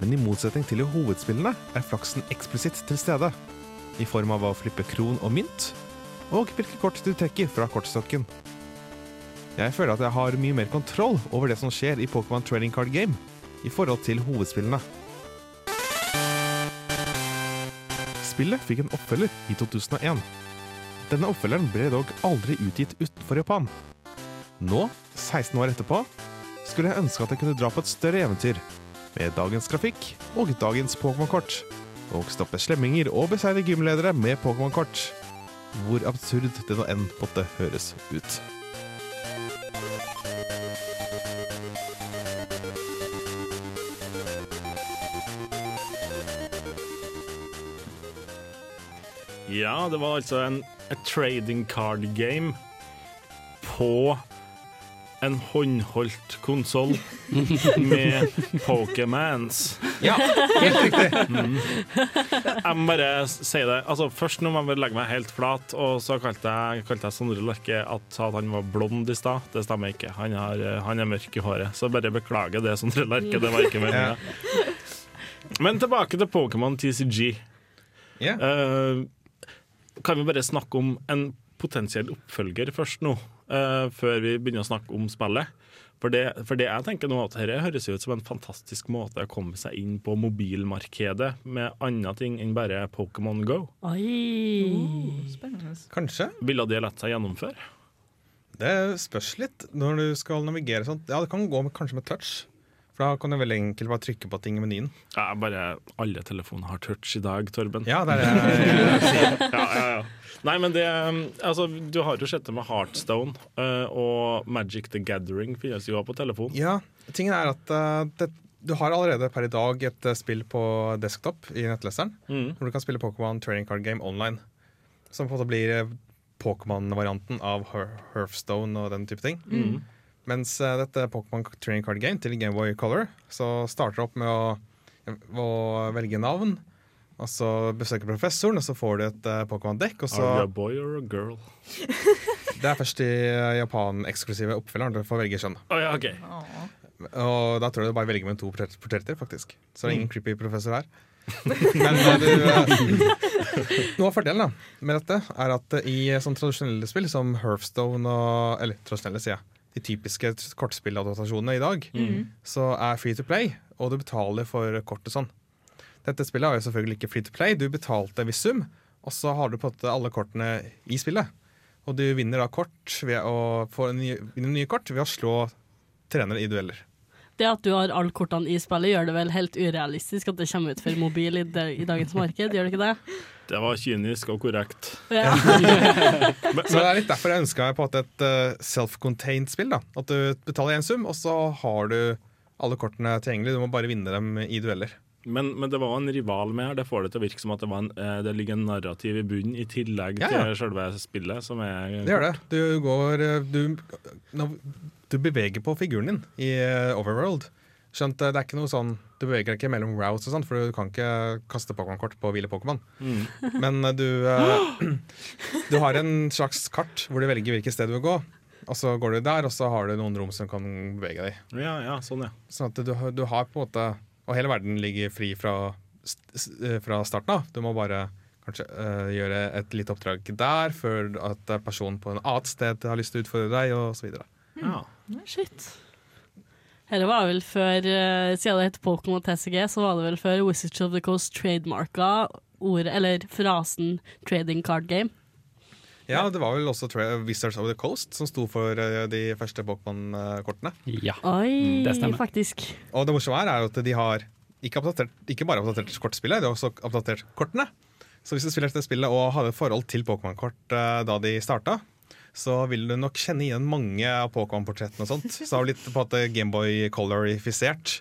men i motsetning til i hovedspillene er flaksen eksplisitt til stede, i form av å flippe kron og mynt, og hvilke kort du trekker fra kortstokken. Jeg føler at jeg har mye mer kontroll over det som skjer i Pokémon Trading Card Game, i forhold til hovedspillene. Spillet fikk en oppfølger i 2001. Denne oppfølgeren ble dog aldri utgitt utenfor Japan. Nå, 16 år etterpå, skulle jeg ønske at jeg kunne dra på et større eventyr, med dagens grafikk og dagens Pokémon-kort, og stoppe slemminger og beseire gymledere med Pokémon-kort. Hvor absurd det nå enn måtte høres ut. Ja, det var altså en a trading card game på en håndholdt konsoll med Pokémans. Ja, helt riktig. Mm. Jeg må bare si det. Altså, først nå må jeg legge meg helt flat, og så kalte jeg, kalte jeg Sondre Larke at, at han var blond i stad. Det stemmer ikke. Han, har, han er mørk i håret. Så bare beklager det, Sondre Larke. Det var ikke meninga. Men tilbake til Pokémon TCG. Yeah. Uh, kan vi bare snakke om en potensiell oppfølger først nå, eh, før vi begynner å snakke om spillet? For det, for det jeg tenker nå at Dette høres ut som en fantastisk måte å komme seg inn på mobilmarkedet med andre ting enn bare Pokémon Go. Oi. Spennende. Kanskje. Ville det latt seg gjennomføre? Det spørs litt når du skal navigere sånn. Ja, det kan gå med, kanskje med touch. For da kan du veldig enkelt bare trykke på ting i menyen. Ja, bare Alle telefoner har touch i dag, Torben. Ja, det er det jeg sier. ja, ja, ja. Nei, men det Altså, du har jo sett det med Heartstone eh, og Magic the Gathering finnes jo på telefon. Ja, tingen er at eh, det, du har allerede per i dag et eh, spill på desktop i nettleseren. Mm. Hvor du kan spille Pokémon Trading Card Game online. Som på en måte blir Pokémon-varianten av Hearthstone og den type ting. Mm. Mens eh, dette Pokémon Training Card Game til Gameboy Color så starter opp med å, å velge navn. Og så besøker professoren, og så får du et uh, Pokémon-dekk. Og så Are you a boy or a girl? Det er først i uh, Japan-eksklusive oppfølgeren du får velge kjønn. Oh, ja, okay. Og da tror jeg du bare velger mellom to portret- portretter, faktisk. Så det er ingen creepy professor her. Men du uh, Noe av fordelen da, med dette er at uh, i sånn tradisjonelle spill som Hearthstone og Eller tradisjonelle, sier jeg. De typiske kortspilladaptasjonene i dag, så er free to play, og du betaler for kortet sånn. Dette spillet er jo selvfølgelig ikke free to play. Du betalte en viss sum, og så har du på en måte alle kortene i spillet. Og du vinner da kort ved å få nye, ny nye kort ved å slå trenere i dueller. Det at du har alle kortene i spillet, gjør det vel helt urealistisk at det kommer ut for mobil i, i dagens marked, gjør det ikke det? Det var kynisk og korrekt. Ja. Så det er litt derfor jeg ønska på at et eh, self-contained spill. da At du betaler én sum, og så har du alle kortene tilgjengelig. Du må bare vinne dem i dueller. Men, men det var en rival med her. Det får det til å virke som at det, var en, eh, det ligger en narrativ i bunnen i tillegg Ja, ja. til selve spillet. Som er Det gjør det. Du går eh, Du, du beveger på figuren din i Overworld. Skjønt det er ikke noe sånn Du beveger deg ikke mellom routes og sånt, for du kan ikke kaste Pokémon-kort på hvile Pokémon. Mm. Men eh, du eh, Du har en slags kart hvor du velger hvilket sted du vil gå. Og så går du der, og så har du noen rom som kan bevege deg. Ja, ja, sånn, ja. Sånn at du, har- du har på en måte Og hele verden ligger fri fra, eh, fra starten av. Du må bare Kanskje eh, gjøre et lite oppdrag der før at personen på en annet sted har lyst til å utfordre deg, og så videre. Ja. Shit. Dette var vel før, eh, siden det heter Pokémon TCG, så var det vel før Wizards of the Coast trademarka ordet, eller frasen trading card game. Ja, det var vel også Wizards of the Coast som sto for eh, de første Pokémon-kortene. Ja. Oi, Det stemmer. faktisk. Og det morsomme her er jo at de har ikke, oppdatert, ikke bare oppdatert kortspillet, de har også oppdatert kortene. Så hvis du spiller dette spillet og hadde et forhold til Pokémon-kort eh, da de starta, så vil du nok kjenne igjen mange av Pokémon-portrettene og sånt. Så det har blitt på en måte Gameboy colorifisert.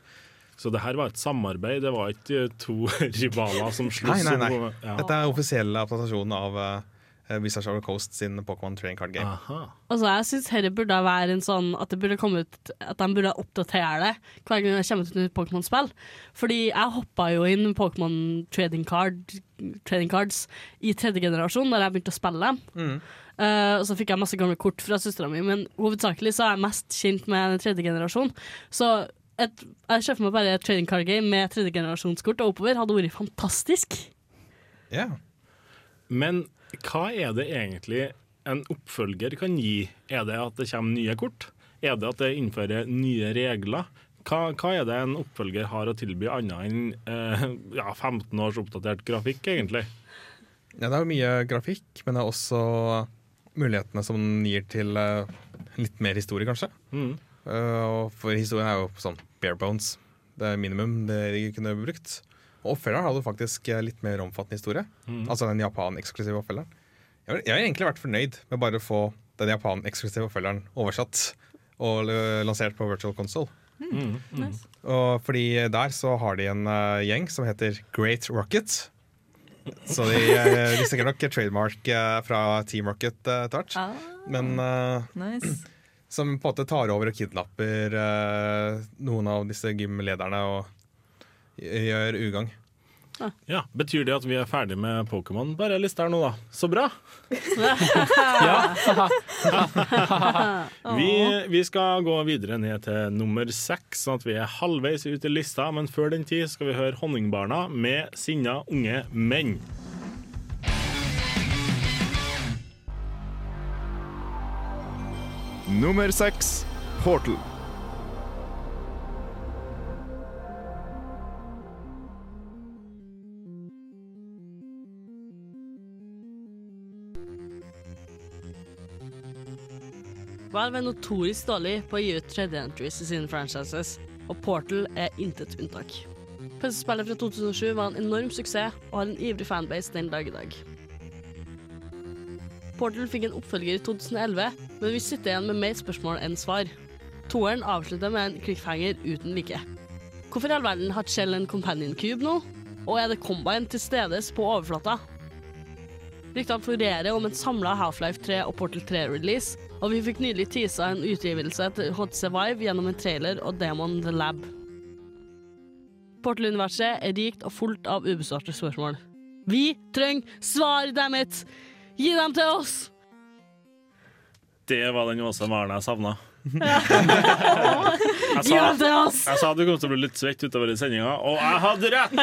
Så det her var et samarbeid, det var ikke to rivaler som sloss. Nei, nei, nei. Dette er offisielle adaptasjonen av uh, Wizards of the Coast sin Pokémon Trading Card Game. Aha. Altså, jeg syns dette burde være en sånn at det burde komme ut At de burde oppdatere det hver gang det kommer ut et nytt Pokémon-spill. Fordi jeg hoppa jo inn Pokémon trading, card, trading cards i tredje generasjon da jeg begynte å spille dem. Mm. Uh, og så fikk jeg masse gamle kort fra søstera mi, men hovedsakelig så er jeg mest kjent med den tredje generasjon. Så et, jeg ser for meg bare et trading card game med tredje generasjonskort og oppover hadde vært fantastisk. Ja. Men hva er det egentlig en oppfølger kan gi? Er det at det kommer nye kort? Er det at det innfører nye regler? Hva, hva er det en oppfølger har å tilby annet enn eh, ja, 15 års oppdatert grafikk, egentlig? Ja, det er jo mye grafikk, men det er også mulighetene som den gir til eh, litt mer historie, kanskje. Mm. Uh, for historien er jo sånn bare bones. Det er minimum det de kunne brukt. Og oppfølgeren hadde faktisk eh, litt mer omfattende historie. Mm. Altså den Japan-eksklusive oppfølgeren. Jeg har, jeg har egentlig vært fornøyd med bare å få den Japan-eksklusive oppfølgeren oversatt og lansert på Virtual Console. Mm. Nice. Og fordi der så har de en uh, gjeng som heter Great Rocket. Så de, uh, sikkert stikker nok trademark uh, fra Team Rocket uh, hvert. Ah, Men eh, nice. som på en måte tar over og kidnapper eh, noen av disse gymlederne og gjør ugagn. Ja, Betyr det at vi er ferdig med Pokémon? Bare list her nå, da. Så bra! ja. vi, vi skal gå videre ned til nummer seks, sånn at vi er halvveis ut i lista. Men før den tid skal vi høre Honningbarna med 'Sinna unge menn'. Nummer seks Portal. Valve er notorisk dårlig på å gi ut tredje entries i sine franchises, og Portal er intet unntak. PC-spillet fra 2007 var en enorm suksess og har en ivrig fanbase den dag i dag. Portal fikk en oppfølger i 2011, men vi sitter igjen med mer spørsmål enn svar. Toeren avslutter med en cliffhanger uten like. Hvorfor i all verden har Chell en companion cube nå? Og er det combine til stedes på overflata? Ryktene florerer om en samla Half-Life 3 og Portal 3-release, og vi fikk nylig teasa en utgivelse til HTC Vive gjennom en trailer og Demon The Lab. Portal-universet er rikt og fullt av ubesvarte spørsmål. Vi trenger svar, dammit! Gi dem til oss! Det var den Åse Maren jeg savna. Jeg, sa, jeg sa du kom til å bli litt svett utover i sendinga, og jeg hadde rett!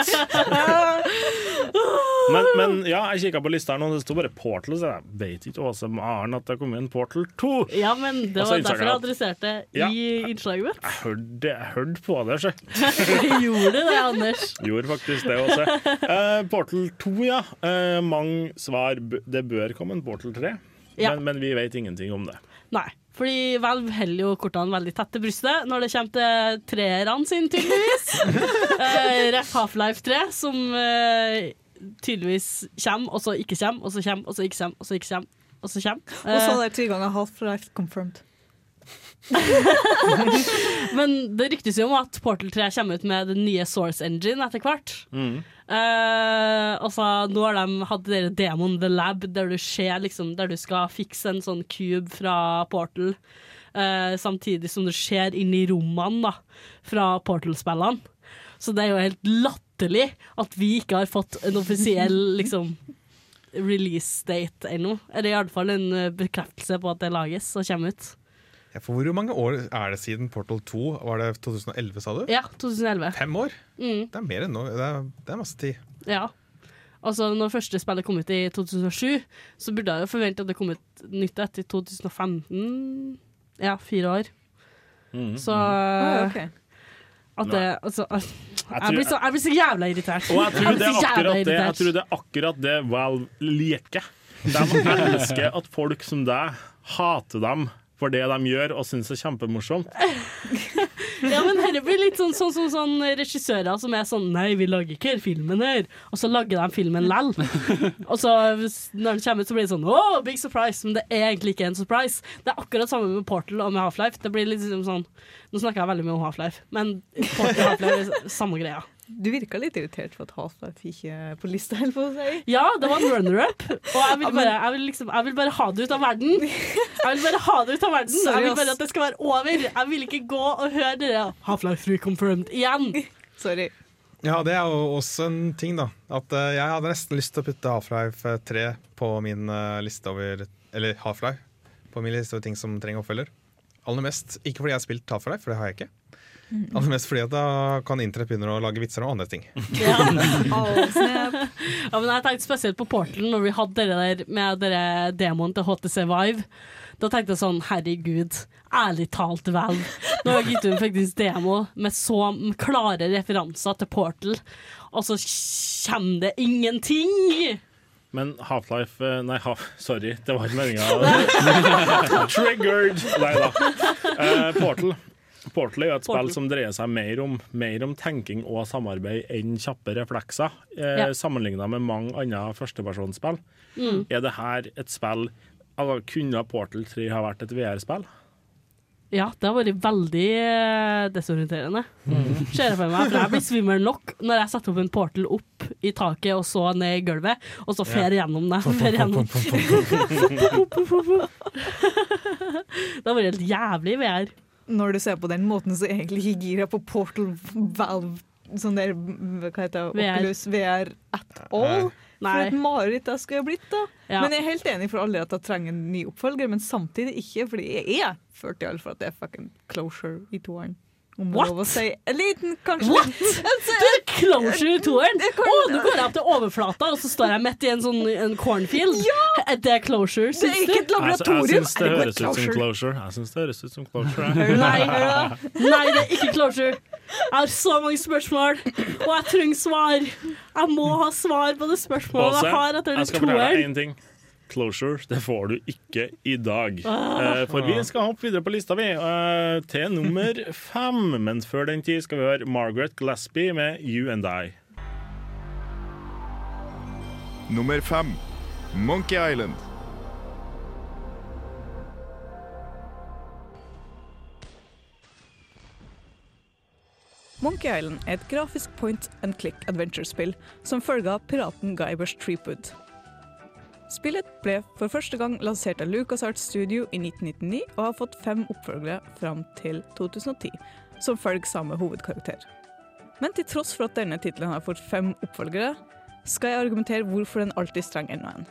Men, men ja, jeg kikka på lista her nå, det sto bare Portal, så jeg vet ikke Åse Maren at det kom en Portal 2. Ja, men det var derfor jeg adresserte Ja. i innslaget mitt. Jeg hørte, jeg hørte på det, sjø. Gjorde det, Anders? Gjorde faktisk det også. Uh, Portal 2, ja. Uh, mange svar. Det bør komme en Portal 3, Ja. men, men vi vet ingenting om det. Nei. Fordi Valve holder jo kortene veldig tett til brystet når det kommer til treerne sine, tydeligvis. uh, Ref Half-Life 3, som uh, tydeligvis kommer, og så ikke kommer, og så kommer, og så ikke kommer, og så ikke kommer. Og så kommer. Og så er det ti ganger Half-Life confirmed. men det ryktes jo om at Portal 3 kommer ut med den nye Source Engine etter hvert. Mm. så nå har de hatt dere Demon The Lab, der du ser liksom Der du skal fikse en sånn cube fra Portal, Uh, samtidig som du ser inn i rommene da, fra Portal-spillene. Så det er jo helt latterlig at vi ikke har fått en offisiell liksom release date ennå. Eller i alle fall en eh, bekreftelse på at det lages og kommer ut. Ja, for hvor mange år er det siden Portal 2? Var det 2011, sa du? Ja, 2011. Fem år? Mm. Det er mer enn nå. Det er, det er masse tid. Ja. Altså, når første spillet kom ut i 2007, så burde jeg jo forvente at det kom ut nytt etter 2015. Ja, fire år. Mm. Så mm. ok. at det altså, at- Jeg jeg, blir så, jeg blir så jævla irritert. Og jeg tror, det er akkurat det, jeg tror det er akkurat det Valve liker. De elsker at folk som deg hater dem for det de gjør, og syns er kjempemorsomt. Ja, men dette blir litt sånn, sånn som sånn regissører som er sånn Nei, vi lager ikke filmen her. Og så lager de filmen lell. og så når den kommer ut, så blir det sånn Å, big surprise. Men det er egentlig ikke en surprise. Det er akkurat samme med Portal og med Half-Life. Det blir liksom sånn Nå snakker jeg veldig mye om Half-Life, men Portal og Half-Life er samme greia. Du virka litt irritert for at Half-Life ikke er på lista, holdt på å si. Ja, det var en runner-up, og jeg vil, bare, jeg, vil liksom, jeg vil bare ha det ut av verden. Jeg vil bare ha det ut av verden. Jeg vil bare at det skal være over. Jeg vil ikke gå og høre dere Half-Life 3 confirmed igjen. Sorry. Ja, det er jo også en ting, da. At eh, jeg hadde nesten lyst til å putte Half-Life 3 på min eh, liste over Eller Half-Life på min liste over ting som trenger oppfølger. Aller mest, ikke fordi jeg har spilt Half-Life, for det har jeg ikke. Aller mest fordi at da kan internett begynne å lage vitser om andre ting. Ja. Ja, men jeg tenkte spesielt på Portal når vi hadde det der med dere demoen til HTC Vive. Da tenkte jeg sånn, herregud, ærlig talt vel. Nå har gitt ut faktisk demo med så klare referanser til Portal, og så kommer det ingenting! Men Half-Life eh, Nei, half, sorry, det var ikke meninga. Triggered! Nei da. Uh, Portal. Portal er jo et Portal. spill som dreier seg mer om, mer om tenking og samarbeid enn kjappe reflekser, eh, Ja. sammenligna med mange andre førstepersonsspill. Mm. Er det her et spill altså, Kunne Portal 3 ha vært et VR-spill? Ja, det har vært veldig eh, desorienterende. Ser jeg for meg, for jeg blir svimmel nok når jeg setter opp en portal opp i taket og så ned i gulvet, og så fer gjennom det. Fer gjennom. det har vært helt jævlig VR. Når du ser på den måten, så jeg egentlig ikke gira på Portal Valve Sånn der, hva heter det, VR. Oculus VR at all. For Nei. et mareritt jeg skulle blitt, da. Ja. Men jeg er helt enig for alle at jeg trenger en ny oppfølger, men samtidig ikke, fordi jeg er 40 år for at det er fucking closure i toeren. What? lov å si. En liten, kanskje. What? Du er closure i toeren! Å, nå går jeg opp til overflata, og så står jeg midt i en sånn en cornfield. Er det closure, Det er ikke et laboratorium. jeg syns det det høres ut som closure? Jeg synes det høres ut som closure. Nei, nei, det er ikke closure. Jeg har så mange spørsmål, og jeg trenger svar. Jeg må ha svar på det spørsmålet jeg har etter jeg skal fortelle deg én ting. Closure, det får du ikke i dag. Ah. Eh, For vi skal hoppe videre på lista vi eh, til nummer fem. Men før den tid skal vi høre Margaret Glasby med You and I. Nummer fem. Monkey Island. Monkey Island er et grafisk point and click adventure-spill som følge av piraten Guybers Threepwood. Spillet ble for første gang lansert av LucasArts Studio i 1999 og har fått fem oppfølgere fram til 2010, som følger samme hovedkarakter. Men til tross for at denne tittelen har fått fem oppfølgere, skal jeg argumentere hvorfor den alltid trenger enda en.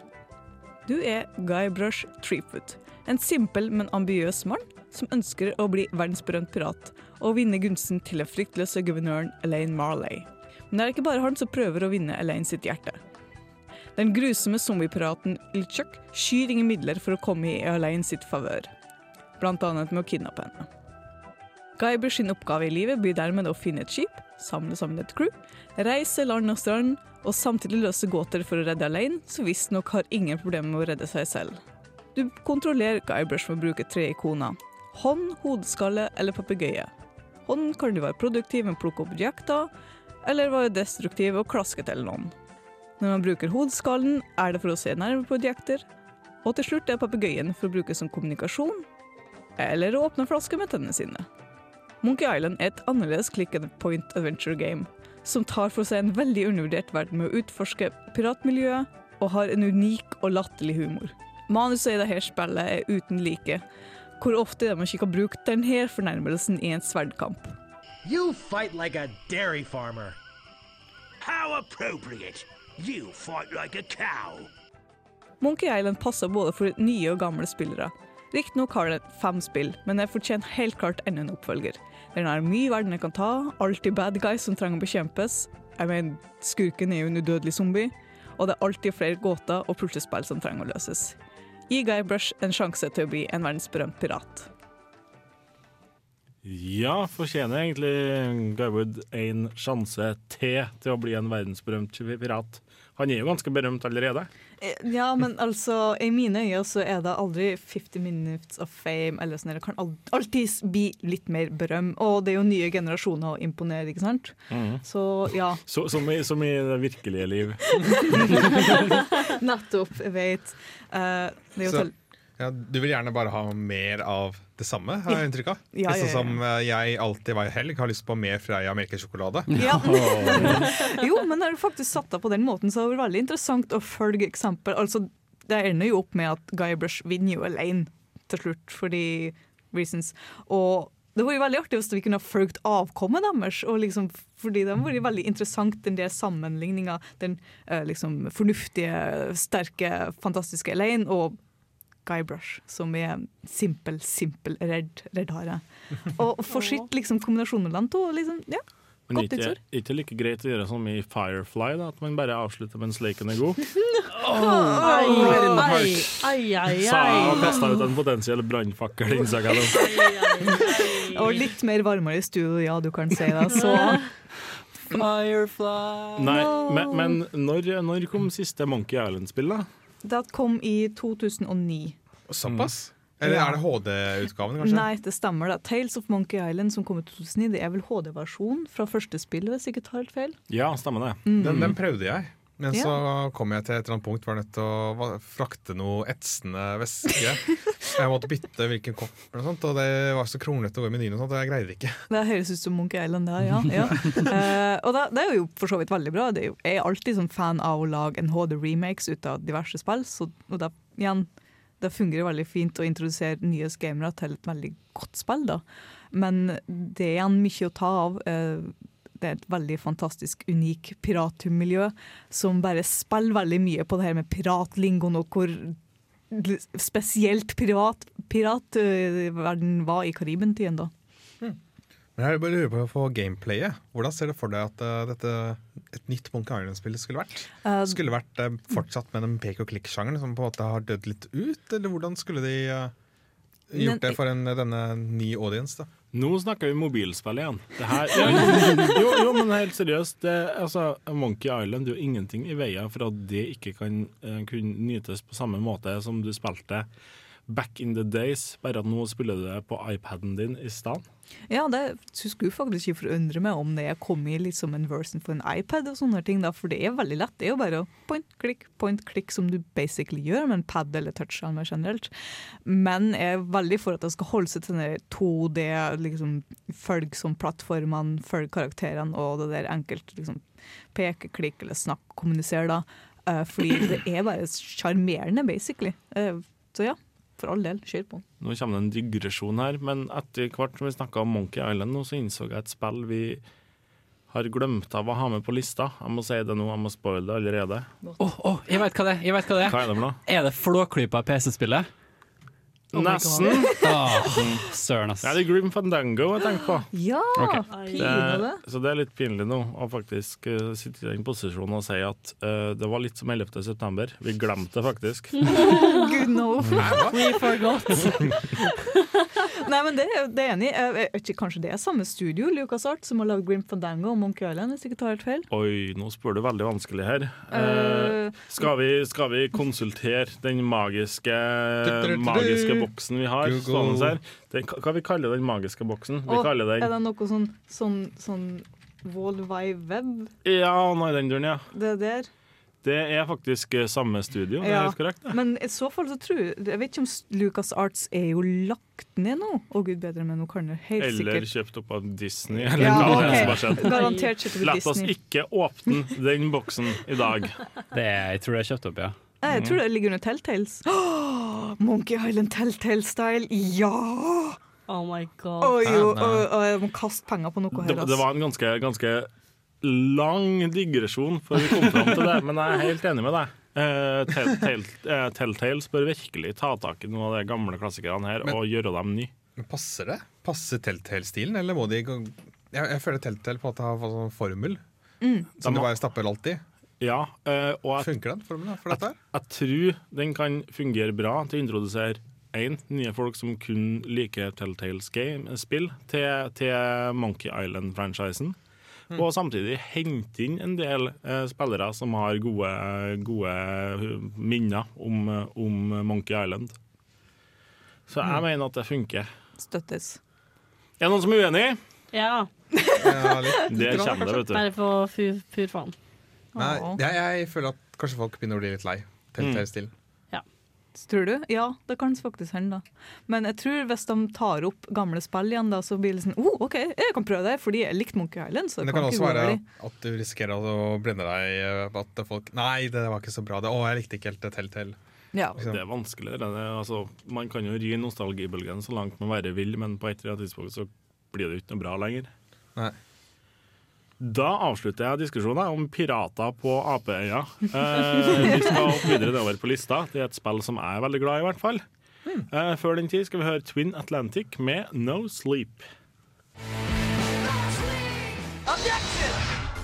Du er Guy Brush Treefoot, en simpel, men ambiøs mann som ønsker å bli verdensberømt pirat og vinne gunsten til den fryktløse guvernøren Elaine Marley. Men det er ikke bare han som prøver å vinne Elaine sitt hjerte. Den grusomme zombiepiraten Ilchuk skyr ingen midler for å komme i Elaine sitt favør, annet med å kidnappe henne. Guyber sin oppgave i livet blir dermed å finne et skip, samle sammen et crew, reise land og strand og samtidig løse gåter for å redde Elaine, som visstnok har ingen problemer med å redde seg selv. Du kontrollerer Guybrush med å bruke tre ikoner. Hånd, hodeskalle eller papegøye. Hånd kan du være produktiv med å plukke opp objekter, eller være destruktiv og klaske til noen. Når man bruker hodeskallen, er det for å se nærmere på objekter, og til slutt er papegøyen for å bruke som kommunikasjon, eller å åpne flasker med tennene sine. Monkey Island er et annerledes click and point adventure game, som tar for seg en veldig undervurdert verden med å utforske piratmiljøet og har en unik og latterlig humor. Manuset i dette spillet er uten like, hvor ofte de ikke kan bruke denne fornærmelsen i en sverdkamp. You fight like a dairy farmer. How appropriate. You fight like a cow. Monkey Island passer både for nye og gamle spillere. Riktignok har den fem spill, men det fortjener helt klart enda en oppfølger. Den har mye verden den kan ta, alltid bad guys som trenger å bekjempes. Jeg mener, skurken er jo en udødelig zombie. og det er alltid flere gåter og puslespill som trenger å løses. Gi Guybrush en sjanse til å bli en verdensberømt pirat. Ja, fortjener egentlig Garwood en sjanse til til å bli en verdensberømt pirat? Han er jo ganske berømt allerede. Eh, Ja, men altså, i mine øyne så er det aldri 50 minutes of fame, eller sånn, det kan al- alltid bli litt mer berøm, og det er jo nye generasjoner å imponere, ikke sant? Mm. Så ja, Så, som, i, som i det virkelige liv. nettopp, jeg vet. Uh, det er jo Så, ja, du vil gjerne bare ha mer av det samme, har jeg inntrykk av? Ja, ja, ja, sånn som eh, jeg alltid hver helg har lyst på mer Freia melkesjokolade. Ja. jo, men når du faktisk satt deg på den måten, så var det veldig interessant å følge eksempel. Altså, det ender jo opp med at Guybrush vinner jo alene til slutt, fordi reasons. Og det var jo veldig artig hvis vi kunne ha fulgt avkommet deres, og liksom, fordi det var veldig interessant, den der sammenligninga. Den eh, liksom fornuftige, sterke, fantastiske Elaine og Guybrush, som er simpel, simpel, redd, redd hare. Og for sitt liksom, kombinasjon mellom to, liksom, ja. Men ikke, ikke like greit å gjøre som i Firefly, da, at man bare avslutter mens leken er god. Ai, ai, ai, ai, Sa og kasta ut en potensiell brannfakkel, innså jeg nå. Og litt mer varmere i studio, ja, du kan si det. Så Firefly Nei, men, men når, når kom siste Monkey Island-spill, da? Det kom i 2009. Såpass? Eller Ja. er det HD-utgaven, kanskje? Nei, det stemmer. da. Tales of Monkey Island som kom i 2009, det er vel HD-versjon fra første spill, hvis jeg ikke tar helt feil. Ja, stemmer det. Mm. Den, den prøvde jeg. Men Ja. så kom jeg til et eller annet punkt var nødt til å frakte noe etsende væske. Jeg måtte bytte hvilken kopp, og, sånt, og det var så kronglete å gå i menyen, og sånt, og jeg greide det ikke. Det høres ut som Monkey Island, det, ja. ja. uh, og det, det er jo for så vidt veldig bra. Det er jo, jeg er alltid sånn fan av å lage en HD-remakes ut av diverse spill, så og det, igjen, det fungerer veldig fint å introdusere nye gamere til et veldig godt spill. da. Men det er igjen mye å ta av. Eh, det er et veldig fantastisk, unik piratmiljø som bare spiller veldig mye på det her med piratlingoen, og hvor spesielt pirat, piratverden var i Karibentiden da. Men jeg bare lurer på gameplayet. Hvordan ser du for deg at uh, dette, et nytt Monkey Island-spill skulle vært? Uh, Skulle vært uh, fortsatt med den pek og klikk-sjangeren som på en måte har dødd litt ut, eller hvordan skulle de gjort Men- det for en, denne ny audience? da? Nå snakker vi mobilspill igjen. Det her, jo, jo, men helt seriøst. Det, altså, Monkey Island det er jo ingenting i veien for at det ikke kan eh, kunne nytes på samme måte som du spilte back in the days, bare at nå spiller du det på iPaden din i stedet. Ja, det skulle faktisk ikke forundre meg om det kom i litt en version for en iPad, og sånne ting, da, for det er veldig lett. Det er jo bare point, klikk, point, klikk, som du basically gjør med en pad eller touchskjerm mer generelt. Men jeg er veldig for at det skal holde seg til den 2D, liksom, følg som plattformene, følg karakterene og det der enkelt liksom, peke, klikk eller snakk, kommunisere, da. Uh, fordi det er bare sjarmerende, basically. Uh, så ja, for all del, kjør på. Nå kommer det en digresjon her, men etter hvert som vi snakka om Monkey Island, nå, så innså jeg et spill vi har glemt av å ha med på lista. Jeg må si det nå, jeg må spoile det allerede. Åh, oh, jeg vet hva det er! Jeg vet hva det er. Hva er det for noe? Er det Flåklypa PC-spillet? Oh Nesten. Åh, søren, ass. Ja, det er Grim Fandango jeg tenker på. Ja, okay. Det, så det er litt pinlig nå å faktisk uh, sitte i den posisjonen og si at uh, det var litt som 11. september. Vi glemte det faktisk. No. We forgot. Nei, men det, er- det er enig i. Jeg vet ikke, Kanskje det er samme studio Lucas Art, som har lagd Grim Fandango og Monkey Island, hvis jeg ikke tar helt feil. Oi, nå spør du veldig vanskelig her. Eh, Eh, skal, vi, skal vi konsultere den magiske, magiske boksen vi har stående her? Den, hva vi kaller den magiske boksen? Vi og den Er det noe sånn, sånn, sånn World Wide Web? Ja, nei, den duren, ja. Det der? Det er faktisk eh, samme studio, det er Ja. helt korrekt. Det. Men i så fall så tror jeg Jeg vet ikke om Lucas Arts er jo lagt ned nå. Å gud bedre, men nå kan det helt Eller sikkert kjøpt opp av Disney, eller Ja, hva det er som har skjedd. Garantert kjøpt over La oss ikke åpne den boksen i dag. Det er, jeg tror det er kjøpt opp, ja. Nei, jeg tror det ligger under Telltales. Oh, Monkey Island Telltale-style, ja! Oh my god. Oi, jo, og, og, og jeg må kaste penger på noe Det, her. det var en ganske, ganske lang digresjon før vi kom fram til det, men jeg er helt enig med deg. Eh, Tell- Tell- eh, Telltales bør virkelig ta tak i noen av de gamle klassikerne her Men- og gjøre dem nye. Men Passer det? Passer Telltale-stilen, eller må de gå jeg, jeg føler Telltale på at det har fått sånn formel. Mm. Som De de bare stapper alt i. Ja, uh, og jeg, Funker den formelen for dette? her? jeg tror den kan fungere bra til å introdusere én, nye folk som kun liker Telltales game-spill, til, til Monkey Island-franchisen. Og samtidig hente inn en del eh, spillere som har gode, gode minner om, om Monkey Island. Så jeg mener at det funker. Støttes. Er det noen som er uenig? Ja, Ja, Det kommer det, vet du. bare for pur faen. Nei, jeg, jeg føler at kanskje folk begynner å bli litt lei. Telltale-stilen. Tror du? Ja, det kan faktisk hende. da. Men jeg tror hvis de tar opp gamle spill igjen, da, så blir det sånn oh, OK, jeg kan prøve det, fordi jeg likte Monkey Island. Så Men det kan kan også være at du risikerer å blinde deg på at folk Nei, det var ikke så bra. Det, å, jeg likte ikke helt det Telltale. Ja. Det er vanskelig. Det er, altså, man kan jo ri nostalgibølgen så langt man være vil, men på et eller annet tidspunkt så blir det ikke noe bra lenger. Nei. Da avslutter jeg diskusjonen om pirater på Apeøya. Eh, vi skal opp videre nedover på lista. Det er et spill som jeg er veldig glad i, i hvert fall. Eh, før den tid skal vi høre Twin Atlantic med No Sleep.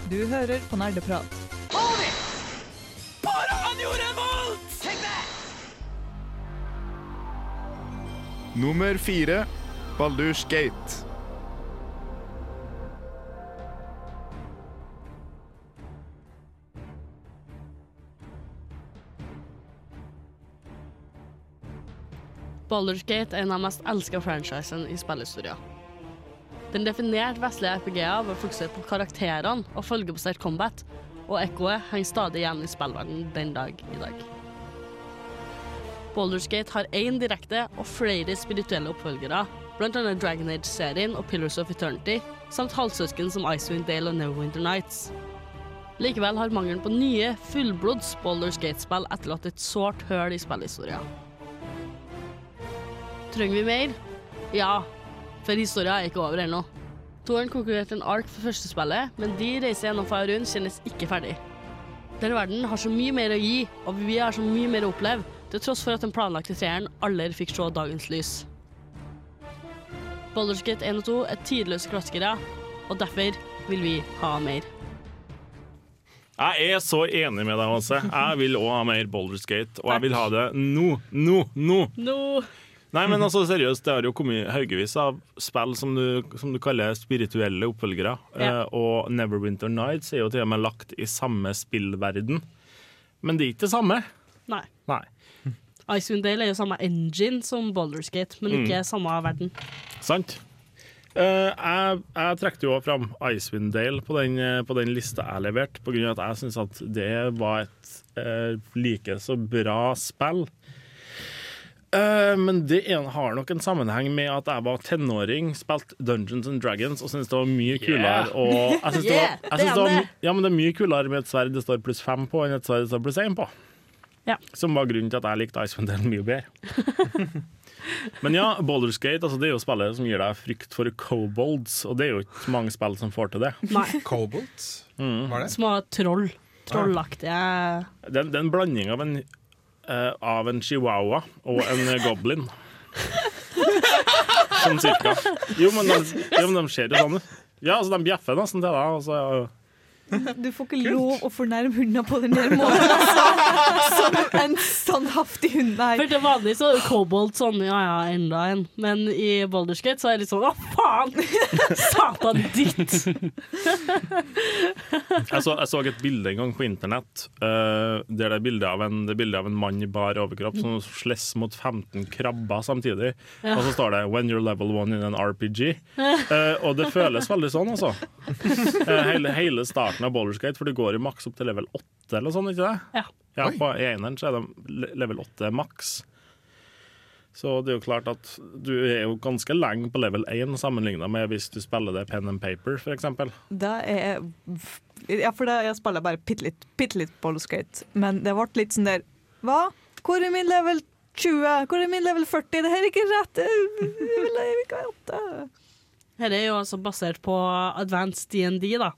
Du hører på Nerdeprat. Nummer fire Baldur's Gate. Baldur's Gate er en av de mest elska franchisene i spillhistoria. Den definerte vestlige RPG-a ved å fokusere på karakterene og følgebasert combat, og ekkoet henger stadig igjen i spillverdenen den dag i dag. Baldur's Gate har én direkte og flere spirituelle oppfølgere, bl.a. Dragon Age-serien og Pillars of Eternity, samt halvsøsken som Icewind Dale og Neverwinter Nights. Likevel har mangelen på nye, fullblods Baldur's Gate-spill etterlatt et sårt høl i spillhistoria. Trenger vi mer? Ja, for historien er ikke over ennå. Toren konkurrerte en ark for første spillet, men de reiser gjennom Faerun kjennes ikke ferdig. Denne verden har så mye mer å gi, og vi har så mye mer å oppleve, til tross for at den planlagte treeren aldri fikk se dagens lys. Baldur's Gate 1 og 2 er tidløse klassikere, og derfor vil vi ha mer. Jeg er så enig med deg, Åse. Jeg vil òg ha mer Baldur's Gate, og jeg vil ha det nå, nå, nå. Nå Nei, men altså seriøst, det har jo kommet haugevis av spill som du, som du kaller spirituelle oppfølgere. Ja. Eh, og Neverwinter Nights er jo til og med lagt i samme spillverden. Men det er ikke det samme. Nei. Nei. Icewind Dale er jo samme engine som Baldur's Gate, men ikke samme verden. Sant? Uh, jeg, jeg trekte jo fram Icewind Dale på den, eh, på den lista jeg leverte, av at jeg syns at det var et uh, like så bra spill. Eh, men det en, har nok en sammenheng med at jeg var tenåring, spilte Dungeons and Dragons og syntes det var mye kulere. Og jeg synes det, var, jeg synes det, var, ja, men det er mye kulere med et sverd det står pluss fem på, enn et sverd det står pluss én på. Ja. Som var grunnen til at jeg likte Icewind Dale mye bedre. Men ja, Baldur's Gate altså, det er jo spillet som gir deg frykt for kobolds, og det er jo ikke mange spill som får til det. Cobolds? Mm. Hva er det? Små troll. Trollaktige Det, er- det er en blanding av en, eh, av en chihuahua og en goblin. Sånn cirka. Jo, men de, jo, men de ser jo sånn ut. Ja, altså, de bjeffer nesten til deg. Altså, Du får ikke lov å fornærme hundene på den der måten. Altså. Som en standhaftig hund. Nei. For til vanlig så er kobolt sånn, ja ja, enda en. Men i Baldur's Gate så er det litt sånn, å faen! Satan ditt! jeg, så, jeg så et bilde en gang på internett Uh, der det er bilde av, en- bilde av en mann i bar overkropp som slåss mot 15 krabber samtidig. Og så står det 'When you're level one in an RPG'. Uh, og det føles veldig sånn, altså. Uh, hele, hele starten av Boulderskate, for du går jo maks opp til level 8 eller sånn, ikke det? Ja. Ja, Oi. på eneren så er det level 8 maks. Så det er jo klart at du er jo ganske lenge på level 1 sammenligna med hvis du spiller det pen and paper, f.eks. Det er Ja, for det, jeg spiller bare bitte litt, bitte litt Boulderskate, men det ble litt sånn der Hva? Hvor er min level 20? Hvor er min level 40? Det her er ikke rett! Jeg vil, ikke ha 8. Dette er jo altså basert på advanced DND, da.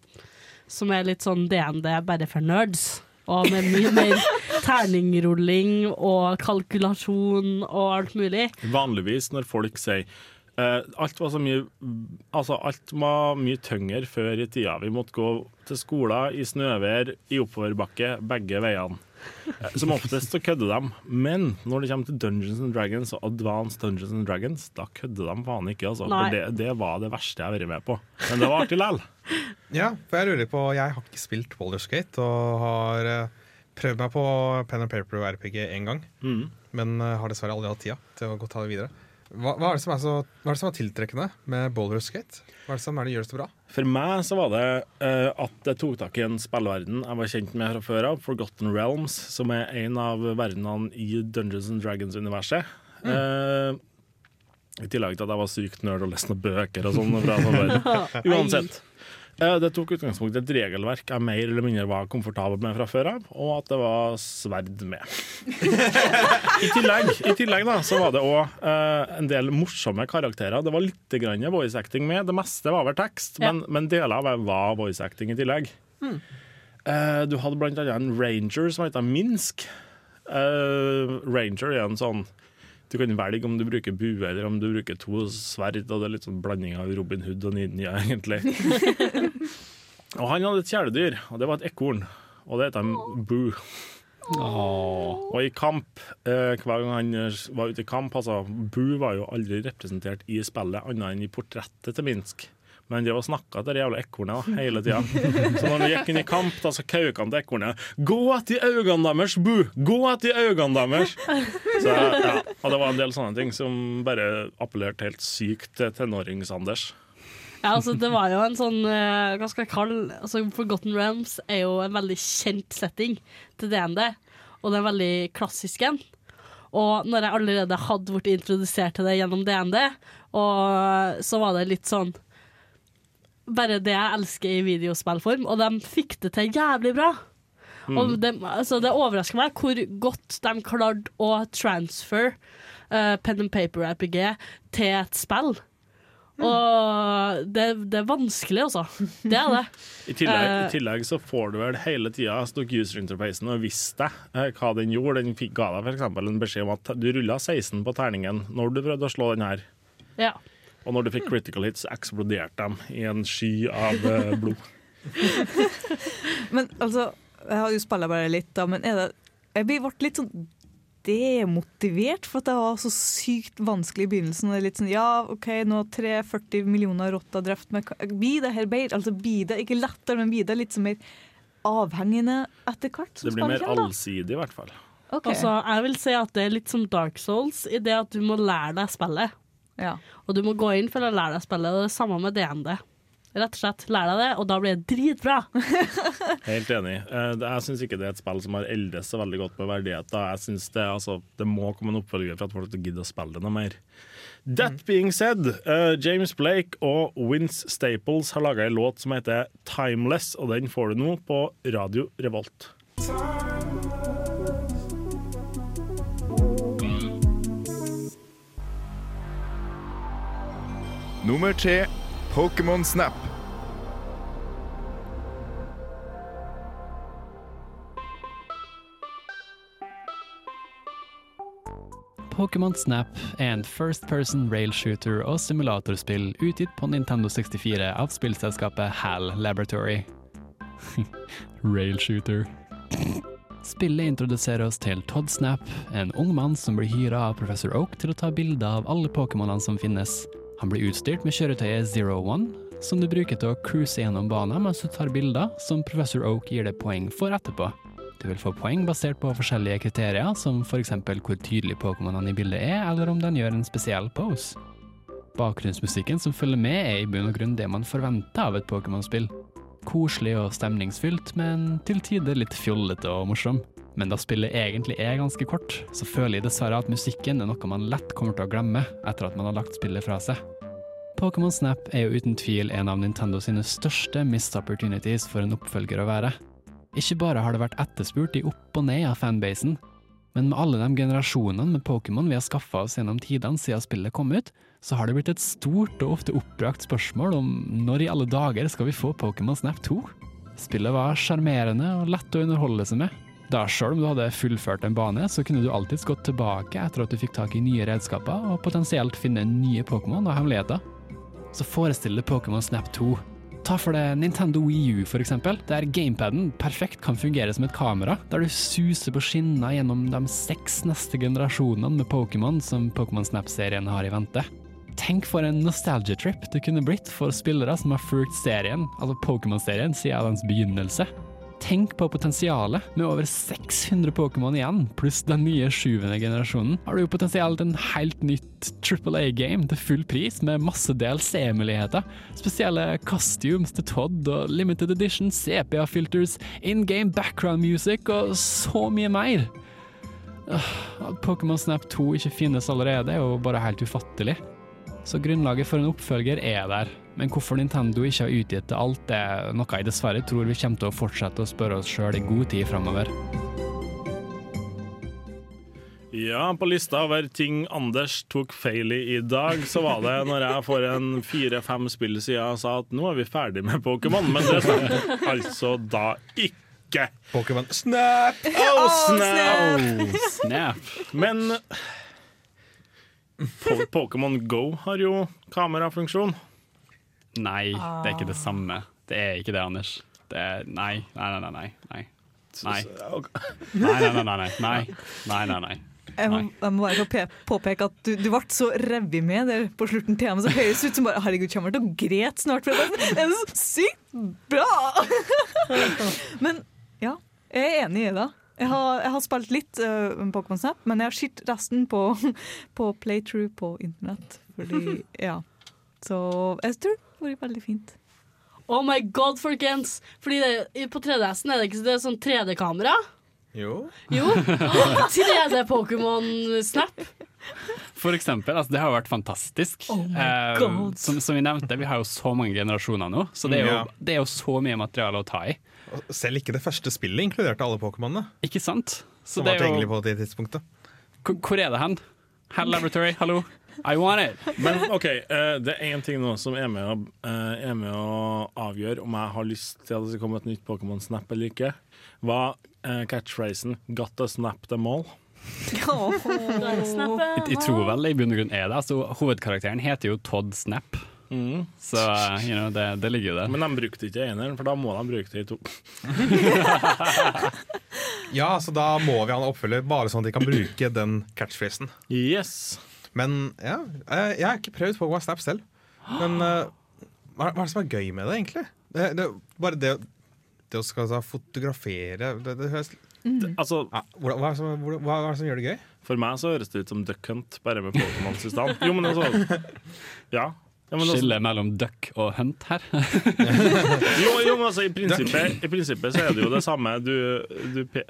Som er litt sånn DND bare for nerds. Og med mye mer terningrulling og kalkulasjon og alt mulig. Vanligvis når folk sier uh, alt var så mye Altså, alt var mye tyngre før i tida. Vi måtte gå til skolen i snøvær, i oppoverbakke, begge veiene. Eh, Som oftest så kødder de, men når det kommer til Dungeons and Dragons og Advanced Dungeons and Dragons, da kødder de faen ikke, altså. For det, det var det verste jeg har vært med på. Men det var artig likevel. Ja, for jeg lurer på Jeg har ikke spilt Boulderskate og har eh, prøvd meg på pen and paper og RPG én gang. Mm. Men eh, har dessverre aldri hatt tida til å gå ta det videre. Hva, hva, er det som er så, hva er det som er tiltrekkende med Boulderskate? Hva er det som er det gjør det så bra? For meg så var det uh, at jeg tok tak i en spillverden jeg var kjent med fra før av, Forgotten Realms, som er en av verdenene i Dungeons and Dragons-universet. Eh, I tillegg til at jeg var sykt nerd og leste noen bøker og sånn. Uansett. Eh, det tok utgangspunkt i et regelverk jeg mer eller mindre var komfortabel med fra før av, og at det var sverd med. I tillegg, i tillegg da, så var det òg en del morsomme karakterer. Det var litt grann voice acting med. Det meste var vel tekst, men, men deler av det var voice acting i tillegg. Eh, du hadde blant annet en ranger som heter Minsk. Eh, ranger er en sånn Du kan velge om du bruker bue eller om du bruker to sverd. Og det er litt sånn blanding av Robin Hood og Ninja, egentlig. og han hadde et kjæledyr, og det var et ekorn. Og det heter Boo. Og i kamp, eh, hver gang han eh, var ute i kamp altså, Boo var jo aldri representert i spillet, annet enn i portrettet til Minsk. Men og snakka til det jævla ekornet hele tida. Så når han gikk inn i kamp, da, så kauka han til ekornet. 'Gå etter øynene deres, bu! Gå etter øynene deres!' Så, ja, og det var en del sånne ting som bare appellerte helt sykt til tenårings-Anders. Ja, altså det var jo en sånn eh, Hva skal jeg kalle altså Forgotten Realms er jo en veldig kjent setting til DND, og det er veldig klassisk en. Og når jeg allerede hadde blitt introdusert til det gjennom DND, og så var det litt sånn Bare det jeg elsker i videospillform, og de fikk det til jævlig bra. Mm. Og det, altså det overrasker meg hvor godt de klarte å transfer uh, pen and paper RPG til et spill. Og det, det er vanskelig, altså. Det er det. I tillegg, uh, I tillegg så får du vel hele tida stått user-interfacen og visst deg eh, hva den gjorde. Den fikk, ga deg f.eks. en beskjed om at du rulla 16 på terningen når du prøvde å slå den her. Ja. Og når du fikk critical hits, eksploderte de i en sky av eh, blod. Men altså, jeg har jo spilla bare litt, da, men er det Jeg ble litt sånn demotivert for at det var så sykt vanskelig i begynnelsen. Og det er litt sånn, ja, OK, nå har 340 millioner rotter drept men Blir det her bedre? Altså, blir det ikke lettere, men blir det litt sånn mer avhengende etter hvert? Det blir mer allsidig, i hvert fall. Okay. Altså, jeg vil si at det er litt som Dark Souls i det at du må lære deg spillet. Og du må gå inn for å lære deg spillet. Det er det samme med DND. Rett og slett, lær deg det, og da blir det dritbra. Helt enig. Eh, Jeg syns ikke det er et spill som har eldes så veldig godt med verdigheter. Jeg synes det, altså, det må komme en oppfølger for at folk gidder gidde å spille det noe mer. That being said, uh, James Blake og Vince Staples har laga en låt som heter 'Timeless', og den får du nå på Radio Revolt. Nummer tre Pokémon Snap. Pokémon Snap er en first person rail shooter og simulatorspill utgitt på Nintendo 64 av spillselskapet HAL Laboratory. rail shooter. Spillet introduserer oss til Todd Snap, en ung mann som blir hyra av professor Oak til å ta bilder av alle Pokémonene som finnes. Han blir utstyrt med kjøretøyet Zero One, som du bruker til å cruise gjennom banen mens du tar bilder, som professor Oak gir deg poeng for etterpå. Du vil få poeng basert på forskjellige kriterier, som f.eks. hvor tydelig Pokémonene i bildet er, eller om den gjør en spesiell pose. Bakgrunnsmusikken som følger med, er i bunn og grunn det man forventer av et Pokémon-spill. Koselig og stemningsfylt, men til tider litt fjollete og morsom. Men da spillet egentlig er ganske kort, så føler jeg dessverre at musikken er noe man lett kommer til å glemme etter at man har lagt spillet fra seg. Pokémon Snap er jo uten tvil en av Nintendo sine største missed opportunities for en oppfølger å være. Ikke bare har det vært etterspurt i opp og ned av fanbasen, men med alle de generasjonene med Pokémon vi har skaffa oss gjennom tidene siden spillet kom ut, så har det blitt et stort og ofte oppbrakt spørsmål om når i alle dager skal vi få Pokémon Snap 2? Spillet var sjarmerende og lett å underholde seg med. Da selv om du hadde fullført en bane, så kunne du alltids gått tilbake etter at du fikk tak i nye redskaper, og potensielt finne nye Pokémon og hemmeligheter. Så forestill deg Pokémon Snap 2. Ta for deg Nintendo Wii U, for eksempel, der gamepaden perfekt kan fungere som et kamera, der du suser på skinner gjennom de seks neste generasjonene med Pokémon som Pokémon Snap-serien har i vente. Tenk for en nostalgia-trip det kunne blitt for spillere som har fulgt serien, altså Pokémon-serien, siden dens begynnelse. Tenk på potensialet. Med over 600 Pokémon igjen, pluss den nye sjuende generasjonen, har du jo potensielt en helt nytt Triple A-game til full pris, med masse DLC-muligheter. Spesielle costumes til Todd og limited edition sepia-filters, in game background music og så mye mer. At Pokémon Snap 2 ikke finnes allerede, er jo bare helt ufattelig. Så grunnlaget for en oppfølger er der. Men hvorfor Nintendo ikke har utgitt det alt, det er noe jeg dessverre tror vi kommer til å fortsette å spørre oss sjøl i god tid framover. Ja, på lista over ting Anders tok feil i i dag, så var det når jeg for en fire-fem spill siden sa at nå er vi ferdig med Pokémon, men det stemte altså da ikke. Pokémon Snap! Oh, snap! Oh, snap. Men Po- Pokémon Go har jo kamerafunksjon. Nei, det er ikke det samme. Det er ikke det, Anders. Det er Nei, nei, nei, nei. Nei, nei. Nei, nei, nei, nei. Nei, nei, nei. nei. Jeg må, jeg må bare få påpeke at du, du ble så revet med der på slutten til meg, så høres ut som bare Herregud, kommer til å grete snart. For er det er så sykt bra! Men ja, jeg er enig i det. Jeg har, jeg har spilt litt uh, Pokémon Snap, men jeg har sett resten på, på playthrough på internett. Fordi, ja. Så jeg tror det blir veldig fint. Oh my god, folkens! Fordi det, På 3DS-en er det ikke det er sånn 3D-kamera? Jo. Jo. 3D-Pokémon Snap. For eksempel, altså, det har jo vært fantastisk. Oh my Eh, som, som vi nevnte, vi har jo så mange generasjoner nå, så det er jo, det er jo så mye materiale å ta i. Selv ikke det første spillet inkluderte alle Pokémonene. Ikke sant? Så Som det var tilgjengelig jo- på det tidspunktet. Hvor, hvor er det hen? Hell Laboratory, hallo? I want it! Men OK, uh, det er én ting nå som er med, å, uh, er med å avgjøre om jeg har lyst til at det skal komme et nytt Pokémon Snap eller ikke. Var uh, catchphrasen 'Got to snap them all'? Jeg, jeg tror vel i bunn og grunn er det. Altså, hovedkarakteren heter jo Todd Snap. Så you know, det, det ligger jo der. Men de brukte ikke eneren, for da må de bruke det i to. Ja, så da må vi ha en oppfølger, bare sånn at de kan bruke den catchphrasen. Yes. Men ja, eh, jeg har ikke prøvd Pokémon Snap selv. Men uh, hva, er det som er gøy med det, egentlig? Det, det, bare det, det å skal altså, fotografere det, det høres Altså, ja, hva, hva, er som, hva, hva er det som gjør det gøy? For meg så høres det ut som Duck Hunt, bare med Pokémon-sistan. Jo, men altså Ja. Ja men også... Skille mellom duck og hunt her. jo, jo, men altså, i prinsippet, i prinsippet så er det jo det samme. Du, du pe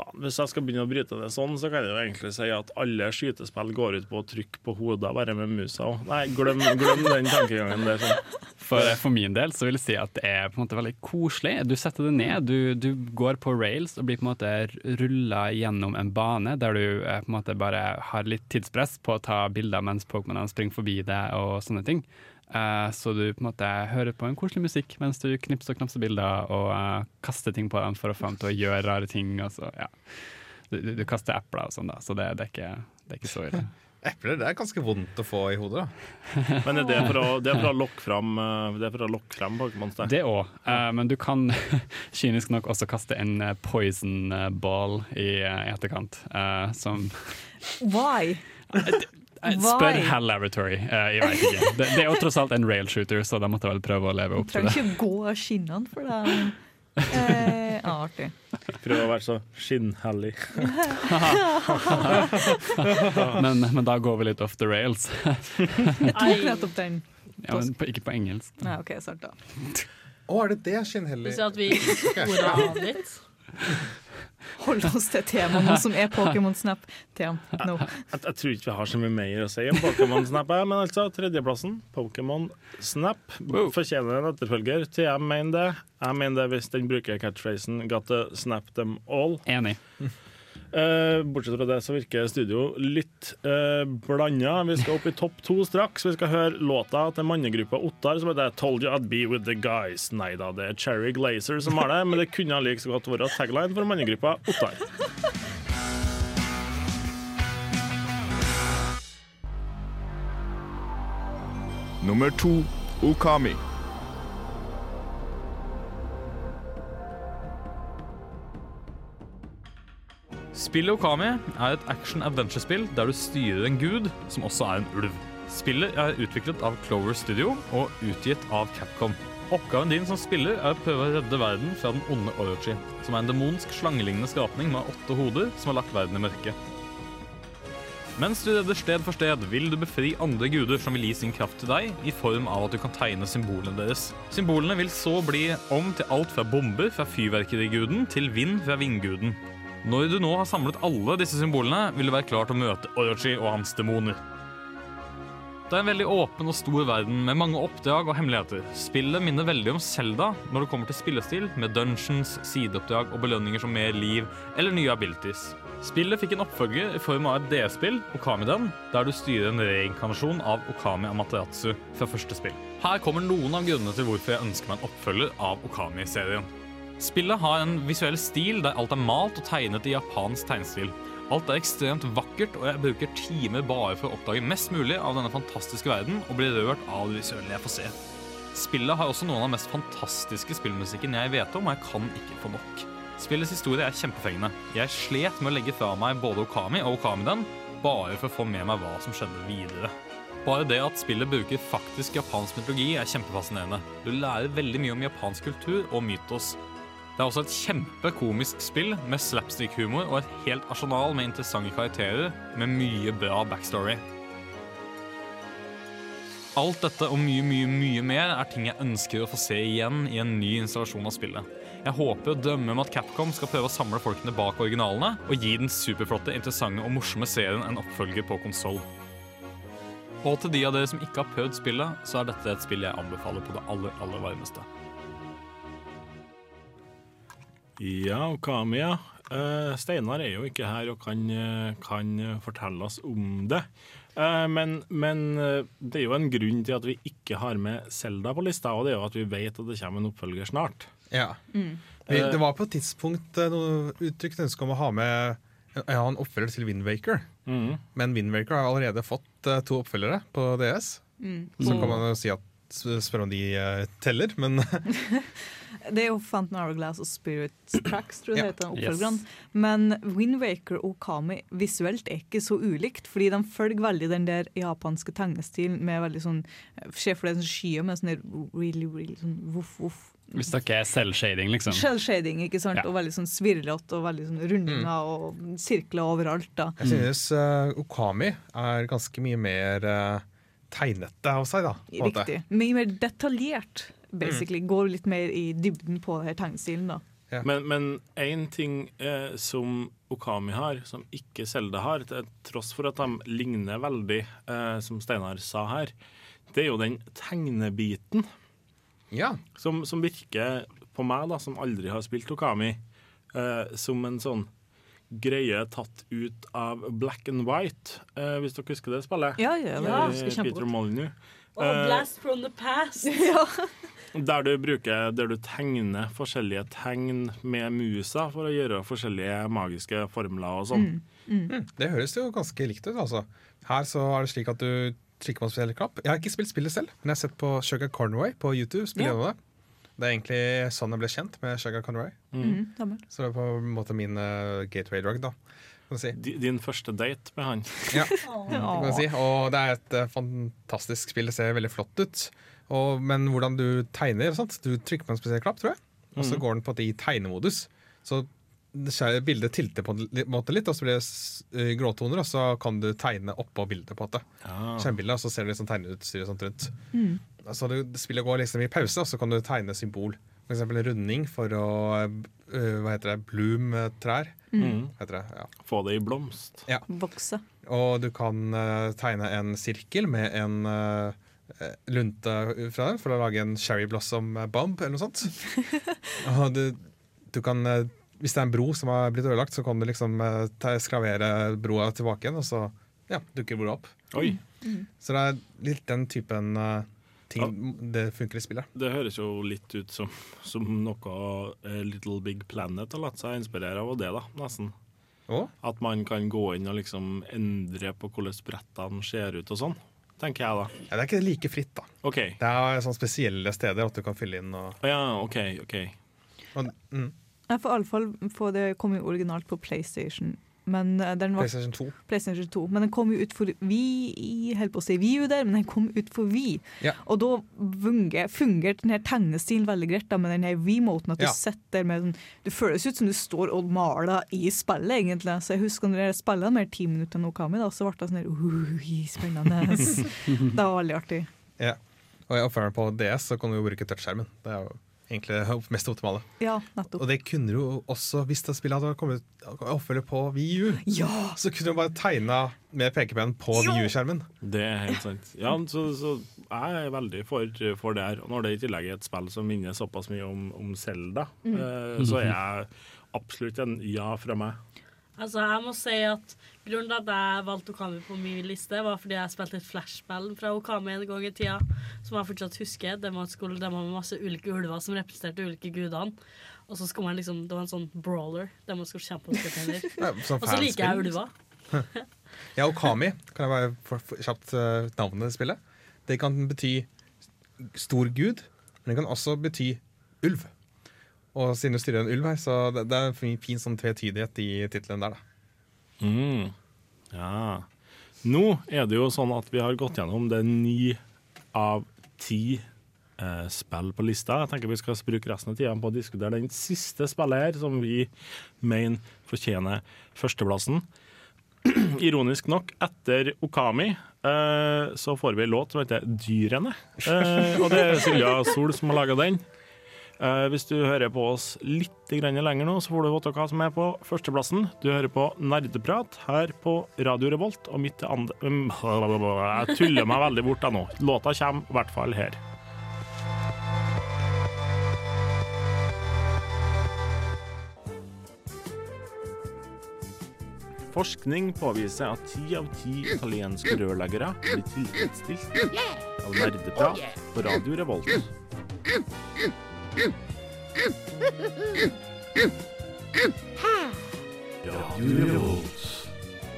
Faen, Hvis jeg skal begynne å bryte det sånn, så kan jeg jo egentlig si at alle skytespill går ut på å trykke på hodet bare med musa. òg. Nei, glem, glem den tankegangen der. Sånn. For, for min del så vil jeg si at det er på en måte veldig koselig. Du setter det ned, du, du går på rails og blir på en måte rulla gjennom en bane der du eh, på en måte bare har litt tidspress på å ta bilder mens Pokémonene springer forbi deg og sånne ting. Eh, så du på en måte hører på en koselig musikk mens du knipser og knapser bilder og uh, kaster ting på dem for å få dem til å gjøre rare ting. Og så, ja. du, du, du kaster epler og sånn, da, så det, det, er ikke, det er ikke så ille. Epler det er ganske vondt å få i hodet. da Men er det for å, det er for å lokke fram, eh, det er for å lokke frem Pokémons? Det òg, men du kan kynisk nok også kaste en poison ball i etterkant, eh, som Why? Eh, Spør Hal Hell Laboratory, eh, jeg vet ikke. Det, det er jo tross alt en rail shooter, så de måtte vel prøve å leve opp til Trenger ikke gå av skinnene for det. Eh, ja, artig. Prøv å være så skinnhellig. Men, men da går vi litt off the rails. Jeg tok nettopp den. Ja, men på, ikke på engelsk. Nei, OK, sant da. Å, er det det Du sa at vi sporer av litt. Hold oss til temaene som er Pokémon Snap. Tema. No. Jeg, jeg tror ikke vi har så mye mer å si om Pokémon Snap, men altså tredjeplassen, Pokémon Snap, fortjener en etterfølger. TM mener det. Jeg mener det hvis den bruker catchphrasen 'got to snap them all'. Enig. Eh, bortsett fra det så virker studio litt uh, blanda. Vi skal opp i topp to straks. Vi skal høre låta til mannegruppa Ottar som heter 'Told You I'd Be With The Guys'. Nei da, det er Cherry Glazer som har det, men det kunne like så godt vært tagline for mannegruppa Ottar. Nummer to Okami. Spillet Okami er et action-adventure-spill der du styrer en gud som også er en ulv. Spillet er utviklet av Clover Studio og utgitt av Capcom. Oppgaven din som spiller er å prøve å redde verden fra den onde Orochi, som er en demonsk slangelignende skapning med åtte hoder som har lagt verden i mørke. Mens du redder sted for sted, vil du befri andre guder som vil gi sin kraft til deg, i form av at du kan tegne symbolene deres. Symbolene vil så bli om til alt fra bomber fra fyrverkeriguden til vind fra vindguden. Når du nå har samlet alle disse symbolene, vil du være klar til å møte Orochi og hans demoner. Det er en veldig åpen og stor verden med mange oppdrag og hemmeligheter. Spillet minner veldig om Zelda når det kommer til spillestil, med dungeons, sideoppdrag og belønninger som mer liv eller nye abilities. Spillet fikk en oppfølger i form av et DS-spill, Okamiden, der du styrer en reinkarnasjon av Okami Amaterasu fra første spill. Her kommer noen av grunnene til hvorfor jeg ønsker meg en oppfølger av Okami-serien. Spillet har en visuell stil der alt er malt og tegnet i japansk tegnestil. Alt er ekstremt vakkert, og jeg bruker timer bare for å oppdage mest mulig av denne fantastiske verden og bli rørt av det visuelle jeg får se. Spillet har også noen av den mest fantastiske spillmusikken jeg vet om, og jeg kan ikke få nok. Spillets historie er kjempefengende. Jeg slet med å legge fra meg både Okami og Okamiden, bare for å få med meg hva som skjedde videre. Bare det at spillet bruker faktisk japansk mytologi er kjempefascinerende. Du lærer veldig mye om japansk kultur og mytos. Det er også et kjempekomisk spill med slapstick-humor og et helt arsenal med interessante karakterer med mye bra backstory. Alt dette og mye, mye, mye mer er ting jeg ønsker å få se igjen i en ny installasjon av spillet. Jeg håper og drømmer om at Capcom skal prøve å samle folkene bak originalene og gi den superflotte, interessante og morsomme serien en oppfølger på konsoll. Og til de av dere som ikke har prøvd spillet, så er dette et spill jeg anbefaler på det aller, aller varmeste. Ja, Okami, ja. Eh, Steinar er jo ikke her og kan, eh, kan fortelle oss om det. Eh, men, men det er jo en grunn til at vi ikke har med Selda på lista, og det er jo at vi vet at det kommer en oppfølger snart. Ja. Vi, det var på et tidspunkt noe uttrykt ønske om å ha med ja, en oppfølger til Windwaker. Mm. Men Windwaker har allerede fått to oppfølgere på DS. Mm. Så kan man jo si at spørre om de uh, teller, men Det er jo Phantom Hourglass og Spirit Tracks, tror jeg Ja. det heter, Yes. Men Windwaker og Kami visuelt er ikke så ulikt, fordi de følger veldig den der japanske tegnestilen med veldig sånn Se for deg sånn skyer med sånn der really, really sånn voff, voff. Hvis dere er selvshading, liksom. Selvshading, ikke sant? Ja. Og veldig sånn svirrete og veldig sånn rundinger og sirkler overalt. da. jeg synes uh, Okami er ganske mye mer uh, tegnete av seg, da. på en måte. Riktig. Mye mer detaljert, basically. Går litt mer i dybden på denne tegnestilen, da. Ja. Men, men én ting eh, som Okami har, som ikke Selda har, til tross for at de ligner veldig, eh, som Steinar sa her, det er jo den tegnebiten Ja. som, som virker på meg, da, som aldri har spilt Okami, eh, som en sånn greie tatt ut av Black and White, eh, hvis dere husker det spillet? Ja, ja, det Ja. husker jeg Peter. Molyneux. Og Eh, Blast from the past. Der du bruker Der du tegner forskjellige tegn med musa for å gjøre forskjellige magiske formler og sånn. Mm, det høres jo ganske likt ut, altså. Her så er det slik at du trykker på en spesiell knapp. Jeg har ikke spilt spillet selv, men jeg har sett på Sugar Conway på YouTube. spille Ja. gjennom det. Det er egentlig sånn jeg ble kjent med Sugar Conroy. Mm. stemmer. Så det er på en måte min uh, gateway drug, da. Si. Din første date med han. Ja, kan du si. Og det er et uh, fantastisk spill. Det ser veldig flott ut. Og, men hvordan du tegner sant? Du trykker på en spesiell klapp, tror jeg. Og så mm. går den på at i tegnemodus. Så det bildet tilter på en måte litt, og så blir det eh, gråtoner, og så kan du tegne oppå bildet. på en måte. Ja. Skjermbildet, og så ser du liksom tegneutstyret sånt rundt. Mm. Altså, det, spillet går liksom i pause, og så kan du tegne symbol. For eksempel en runding for å øh, Hva heter det? Bloom-trær. Mm. Det, ja. Få det i blomst. Ja. Vokse. Og du kan øh, tegne en sirkel med en eh, lunte fra den for å lage en cherry blossom bomb eller noe sånt. og du, du kan hvis det er en bro som har blitt ødelagt, så kan du liksom eh, skravere broa tilbake igjen, og så ja, dukker broa opp. Oi. Så det er litt den typen uh, ting det funker i spillet. Det høres jo litt ut som, som noe uh, Little Big Planet har latt seg inspirere av, og det, da, nesten. At man kan gå inn og liksom endre på hvordan brettene ser ut og sånn, tenker jeg da. Ja, det er ikke like fritt, da. OK. Det er sånne spesielle steder at du kan fylle inn. Og, ja, OK. ok. og, mm, Jeg får iallfall få det kom jo originalt på PlayStation. Men eh, den var, PlayStation 2. PlayStation 2. Men den kom jo ut for Vi i- holdt på å si VU der, men den kom ut for Vi. Ja. Og da funger- fungerte den her tegnestilen veldig greit da, med den her V-moten. At Ja. du sitter med den, Det føles ut som du står og maler i spillet, egentlig. Så jeg husker når jeg spilte mer ti minutter enn Okami, da, så ble det sånn her Ui, spennende. det var veldig artig. Ja. Og i oppfølgeren på DS så kan du jo bruke touchskjermen. Det er jo egentlig mest optimale. Ja, nettopp. Og det kunne du også, hvis det spillet hadde kommet oppfølger på VU, Ja. så kunne du bare tegna med pekepennen på VU-skjermen. Det er helt sant. Ja, så, så jeg er veldig for, for det her. Og når det i tillegg er et spill som minner såpass mye om, om Zelda, Mm. eh, så er jeg absolutt en ja fra meg. Altså, jeg må si at Grunnen til at jeg valgte Okami på min liste, var fordi jeg spilte et flashball fra Okami en gang i tida, som jeg fortsatt husker. Det var, skole, det var masse ulike ulver som representerte ulike gudene. Og så skulle man liksom, Det var en sånn brawler der man skulle kjempe mot hverandre. Og så liker jeg ulver. Ja, Okami, kan jeg bare få kjapt uh, navnet spillet? Det kan bety stor gud, men det kan også bety ulv. Og siden du styrer en ulv her, så det, det er en fin, fin sånn tvetydighet i tittelen der, da. Mm. Ja. Nå er det jo sånn at vi har gått gjennom det ni av ti eh, spill på lista. Jeg tenker vi skal bruke resten av tida på å diskutere den siste spillet her, som vi mener fortjener førsteplassen. Ironisk nok, etter Okami eh, så får vi en låt som heter 'Dyrene'. Eh, og det er Silja Sol som har laga den. Eh, hvis du hører på oss litt grann lenger nå, så får du vite hva som er på førsteplassen. Du hører på Nerdeprat her på Radio Revolt, og mitt andre um, Jeg tuller meg veldig bort da nå. Låta kommer i hvert fall her. Forskning påviser at ti av ti italienske rørleggere blir tilfredsstilt av nerdeprat på Radio Revolt.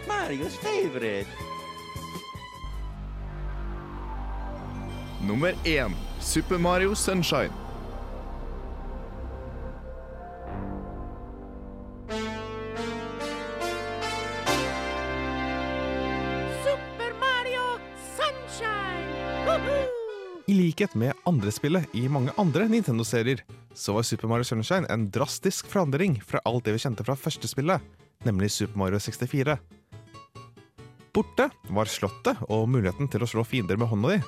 Mario's favorite. Nummer én Super Mario Sunshine. Likhet med andre spillet i mange andre Nintendo-serier, så var Super Mario Sunshine en drastisk forandring fra alt det vi kjente fra første spillet, nemlig Super Mario 64. Borte var slottet og muligheten til å slå fiender med hånda di.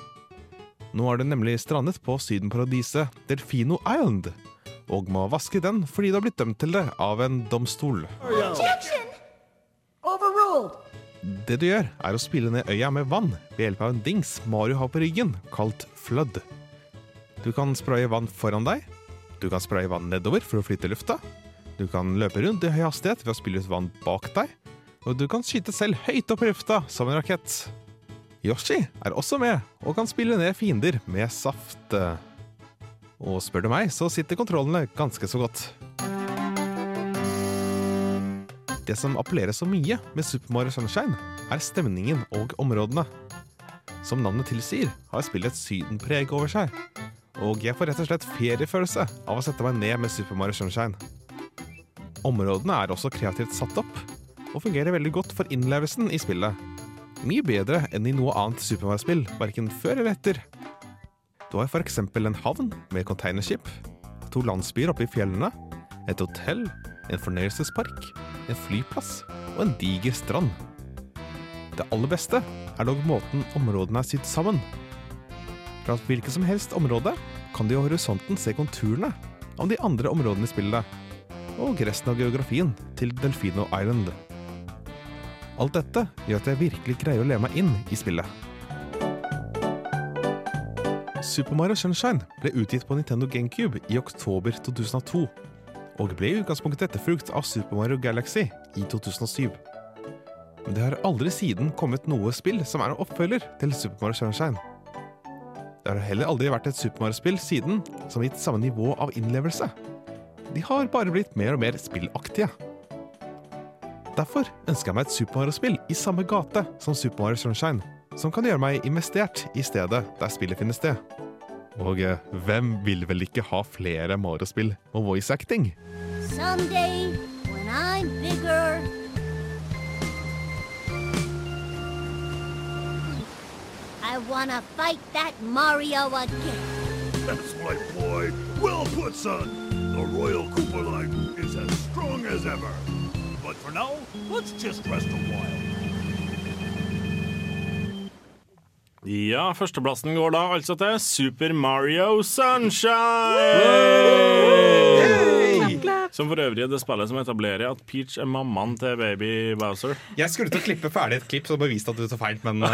Nå er du nemlig strandet på sydenparadiset Delfino Island, og må vaske den fordi du har blitt dømt til det av en domstol. Objection! Overruled! Det du gjør, er å spille ned øya med vann ved hjelp av en dings Mario har på ryggen, kalt Flood. Du kan spraye vann foran deg, du kan spraye vann nedover for å flytte lufta, du kan løpe rundt i høy hastighet ved å spille ut vann bak deg, og du kan skyte selv høyt opp i lufta som en rakett. Yoshi er også med og kan spille ned fiender med saft. Og spør du meg, så sitter kontrollene ganske så godt. Det som appellerer så mye med Super Mario Sunshine, er stemningen og områdene. Som navnet tilsier, har spillet et sydenpreg over seg. Og jeg får rett og slett feriefølelse av å sette meg ned med Super Mario Sunshine. Områdene er også kreativt satt opp, og fungerer veldig godt for innlevelsen i spillet. Mye bedre enn i noe annet Super Mario-spill, verken før eller etter. Du har eksempel en havn med containerskip, to landsbyer oppe i fjellene, et hotell, en fornøyelsespark, en flyplass og en diger strand. Det aller beste er dog måten områdene er sydd sammen. Fra hvilket som helst område kan du i horisonten se konturene av de andre områdene i spillet, og resten av geografien til Delfino Island. Alt dette gjør at jeg virkelig greier å leve meg inn i spillet. Super Mario Sunshine ble utgitt på Nintendo GameCube i oktober 2002. og ble i utgangspunktet etterfulgt av Super Mario Galaxy i 2007. Men det har aldri siden kommet noe spill som er en oppfølger til Super Mario Sunshine. Det har heller aldri vært et Super Mario-spill siden som har gitt samme nivå av innlevelse. De har bare blitt mer og mer spillaktige. Derfor ønsker jeg meg et Super Mario-spill i samme gate som Super Mario Sunshine, som kan gjøre meg investert i stedet der spillet finner sted. Og eh, hvem vil vel ikke ha flere Mario-spill og voice acting? Someday, when I'm bigger, I wanna fight that Mario again. That's my boy. Well put, son. The Royal Cooper line is as strong as ever. But for now, let's just rest a while. Ja, førsteplassen går da altså til Super Mario Sunshine! Som for øvrig er det spillet som etablerer at Peach er mammaen til baby Bowser. Jeg skulle til å klippe ferdig et klipp som beviste at du tar feil, men eh,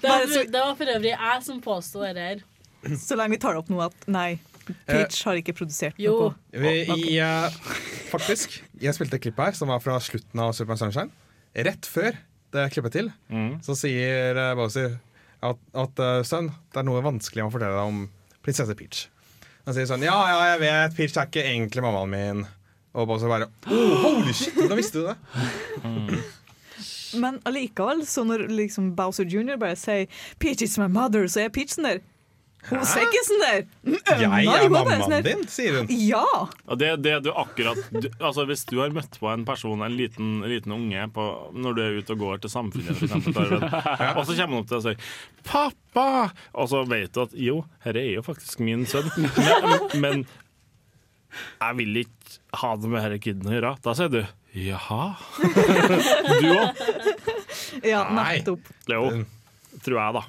Det var, det var for øvrig jeg som påsto det her. Så lenge vi tar opp noe at nei, Peach har ikke produsert Jo. noe. vi, i, eh, Faktisk, jeg spilte et klipp her som var fra slutten av Super Mario Sunshine. Rett før det klippet til, så sier uh, Bowser at, at eh, sønn, det er noe vanskelig å fortelle deg om prinsesse Peach. Han sier sånn Ja, ja, jeg vet, Peach er ikke egentlig mammaen min. Og Bowser bare oh, Holy shit, hvordan visste du det? Men allikevel, så når liksom Bowser jr. bare sier 'Peach is my mother', så er Peach sånn der. Hun ser ikke sånn der. Jeg er sånn mammaen din, sier hun. Ja! Det, det du akkurat du, altså Hvis du har møtt på en person, en liten, liten unge, på, når du er ute og går til Samfunnet, for eksempel, Torben, og så kommer han opp til deg og sier 'pappa', og så vet du at jo, dette er jo faktisk min sønn, men, men jeg vil ikke ha det med denne kiden å gjøre. Da sier du 'jaha'. Du òg. Ja, nettopp. Jo, tror jeg, da.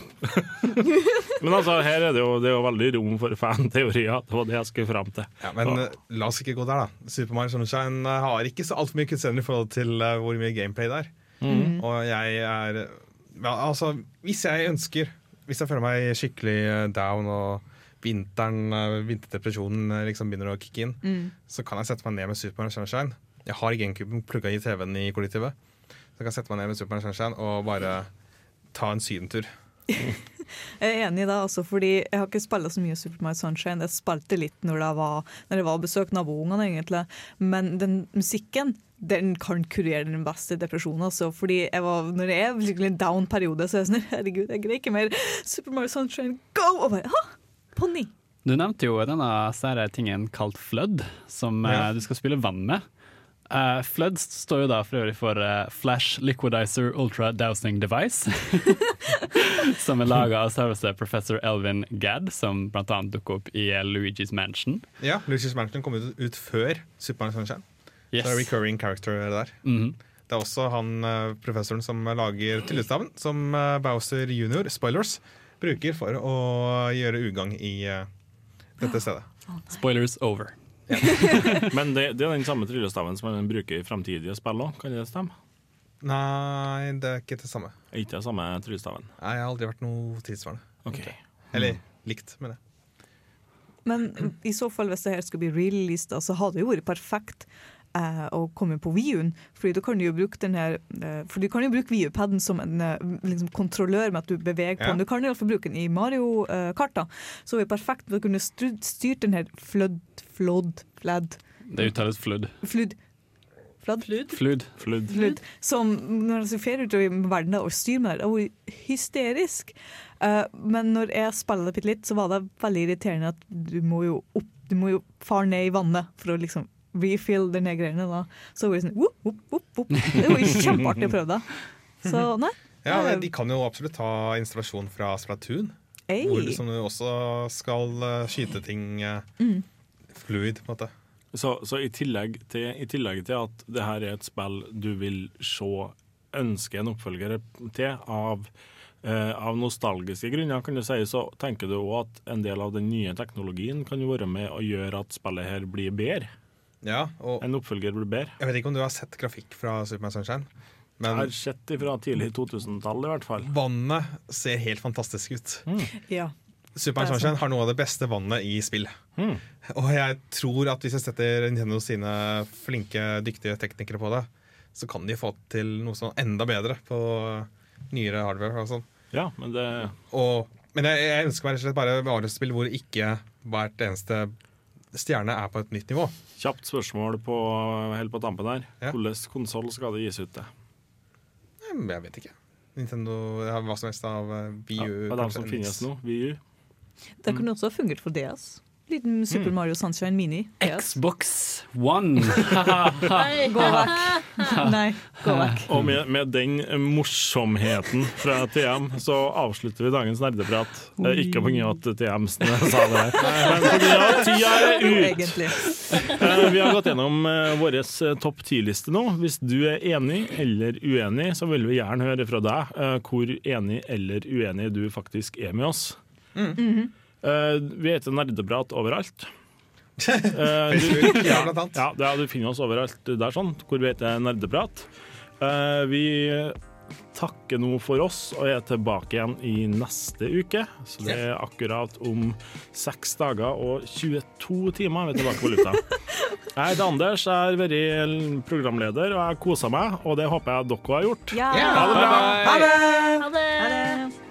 Men altså, her er det jo, det er jo veldig rom for fanteorier. Det var det jeg skulle fram til. Ja, men og, la oss ikke gå der, da. Super Mario Sunshine eh, har ikke så altfor mye i forhold til eh, hvor mye gameplay det er. Mm. Og jeg er ja, Altså, hvis jeg ønsker Hvis jeg føler meg skikkelig eh, down og vinteren, eh, vinterdepresjonen eh, liksom begynner å kicke inn, Mm. så kan jeg sette meg ned med Super Mario Sunshine. Jeg har GameCuben plugga i TV-en i kollektivet. Så jeg kan sette meg ned med Super Mario Sunshine og bare ta en sydentur. Jeg er enig i det, altså, fordi jeg har ikke spilt så mye Super Mario Sunshine. Jeg spilte litt når det var, når jeg var og besøkte naboungene, egentlig. Men den musikken den kan kurere den beste depresjonen. Altså, fordi jeg var, når jeg er virkelig en down periode, så er jeg sånn Herregud, jeg greier ikke mer. Super Mario Sunshine, go! Og bare, ha, ponni! Du nevnte jo denne sære tingen kalt Flood, som Ja. eh, du skal spille vann med. Eh, Flood står jo da for øvrig for uh, Flash Liquidizer Ultra Dowsing Device. som er laga av selveste professor Elvin Gadd, som annet dukker opp i uh, Luigi's Mansion. Ja, Luigi's Mansion kom ut, ut før Super Mario Sunshine. Yes. Så er recurring character der. -hmm. Det er også han professoren som lager tillitsstaven, som Bowser jr., spoilers, bruker for å gjøre ugagn i dette stedet. Spoilers over. Men det, det er den samme tryllestaven som man bruker i framtidige spill òg, kan det stemme? Nei, det er ikke det samme. Ikke det samme tryllestaven? Nei, jeg har aldri vært noe tilsvarende. Okay. Eller likt, mener jeg. Men i så fall, hvis det her skulle bli released, så hadde det jo vært perfekt å komme på Wii-en. Fordi du kan jo bruke den her eh, For du kan jo bruke Wii-paden som en eh, liksom, kontrollør med at du beveger på Ja. den. Du kan iallfall bruke den i Mario-karta. Så det er perfekt for å kunne styrt den her flødd, flod, flad, Det uttales flødd. flood. flud. Flad? Flood. Flood. Som når jeg ser utover i verden og styrer med det, det er hysterisk. Eh, men når jeg spiller det bitte litt, så var det veldig irriterende at du må jo opp, du må jo fare ned i vannet for å liksom refill den greiene. da. Så var det sånn whoop, whoop, whoop, whoop. Det var kjempeartig å prøve det. Så nei. Ja, De kan jo absolutt ta installasjon fra Splatoon, Ei. hvor du, som du også skal eh, skyte ting eh, Mm. fluid, på en måte. Så, så i, tillegg til, i tillegg til at det her er et spill du vil se ønske en oppfølger til av, eh, av nostalgiske grunner, kan du si, så tenker du òg at en del av den nye teknologien kan jo være med å gjøre at spillet her blir bedre. Ja, og En oppfølger blir bedre. jeg vet ikke om du har sett grafikk fra Super Mario Sunshine, Jeg har sett det fra tidlig 2000-tall i hvert fall. vannet ser helt fantastisk ut. Ja. Super Mario er Sunshine har noe av det beste vannet i spill. Mm. Og jeg tror at hvis jeg setter Nintendo sine flinke, dyktige teknikere på det, så kan de få til noe sånn enda bedre på nyere hardware. og sånn. Ja, men det Og, men jeg, jeg ønsker meg rett og slett bare Mario-spill hvor ikke hvert eneste stjerne er på et nytt nivå. Kjapt spørsmål på, helt på tampen her. Hvilken konsoll skal det gis ut til? Jeg vet ikke. Nintendo ja, hva som helst av VU. Wii U. Ja, det er de som finnes nå? VU. Det kunne også fungert for DS. Liten Super Mm. Mario Sunshine Mini. Yes. Xbox One. Gå vekk. Nei, gå vekk. Og med, med den morsomheten fra TM så avslutter vi dagens nerdeprat. Ikke pga. at TM sa det her, men pga. tida er ut. Eh, Vi har gått gjennom eh, vår eh, topp ti-liste nå. Hvis du er enig eller uenig, så vil vi gjerne høre fra deg hvor enig eller uenig du faktisk er med oss. Eh, Vi heter Nerdeprat overalt. Eh, du, ja, blant annet. Ja, er, du finner oss overalt der, sånn, hvor vi heter Nerdeprat. Eh, vi takker nå for oss og er tilbake igjen i neste uke. Så det er akkurat om seks dager og 22 timer vi er tilbake på lufta. Jeg heter Anders, jeg har vært programleder og jeg har kosa meg, og det håper jeg dere har gjort. Ja. Ha det bra! Ha det! Ha det! Ha det.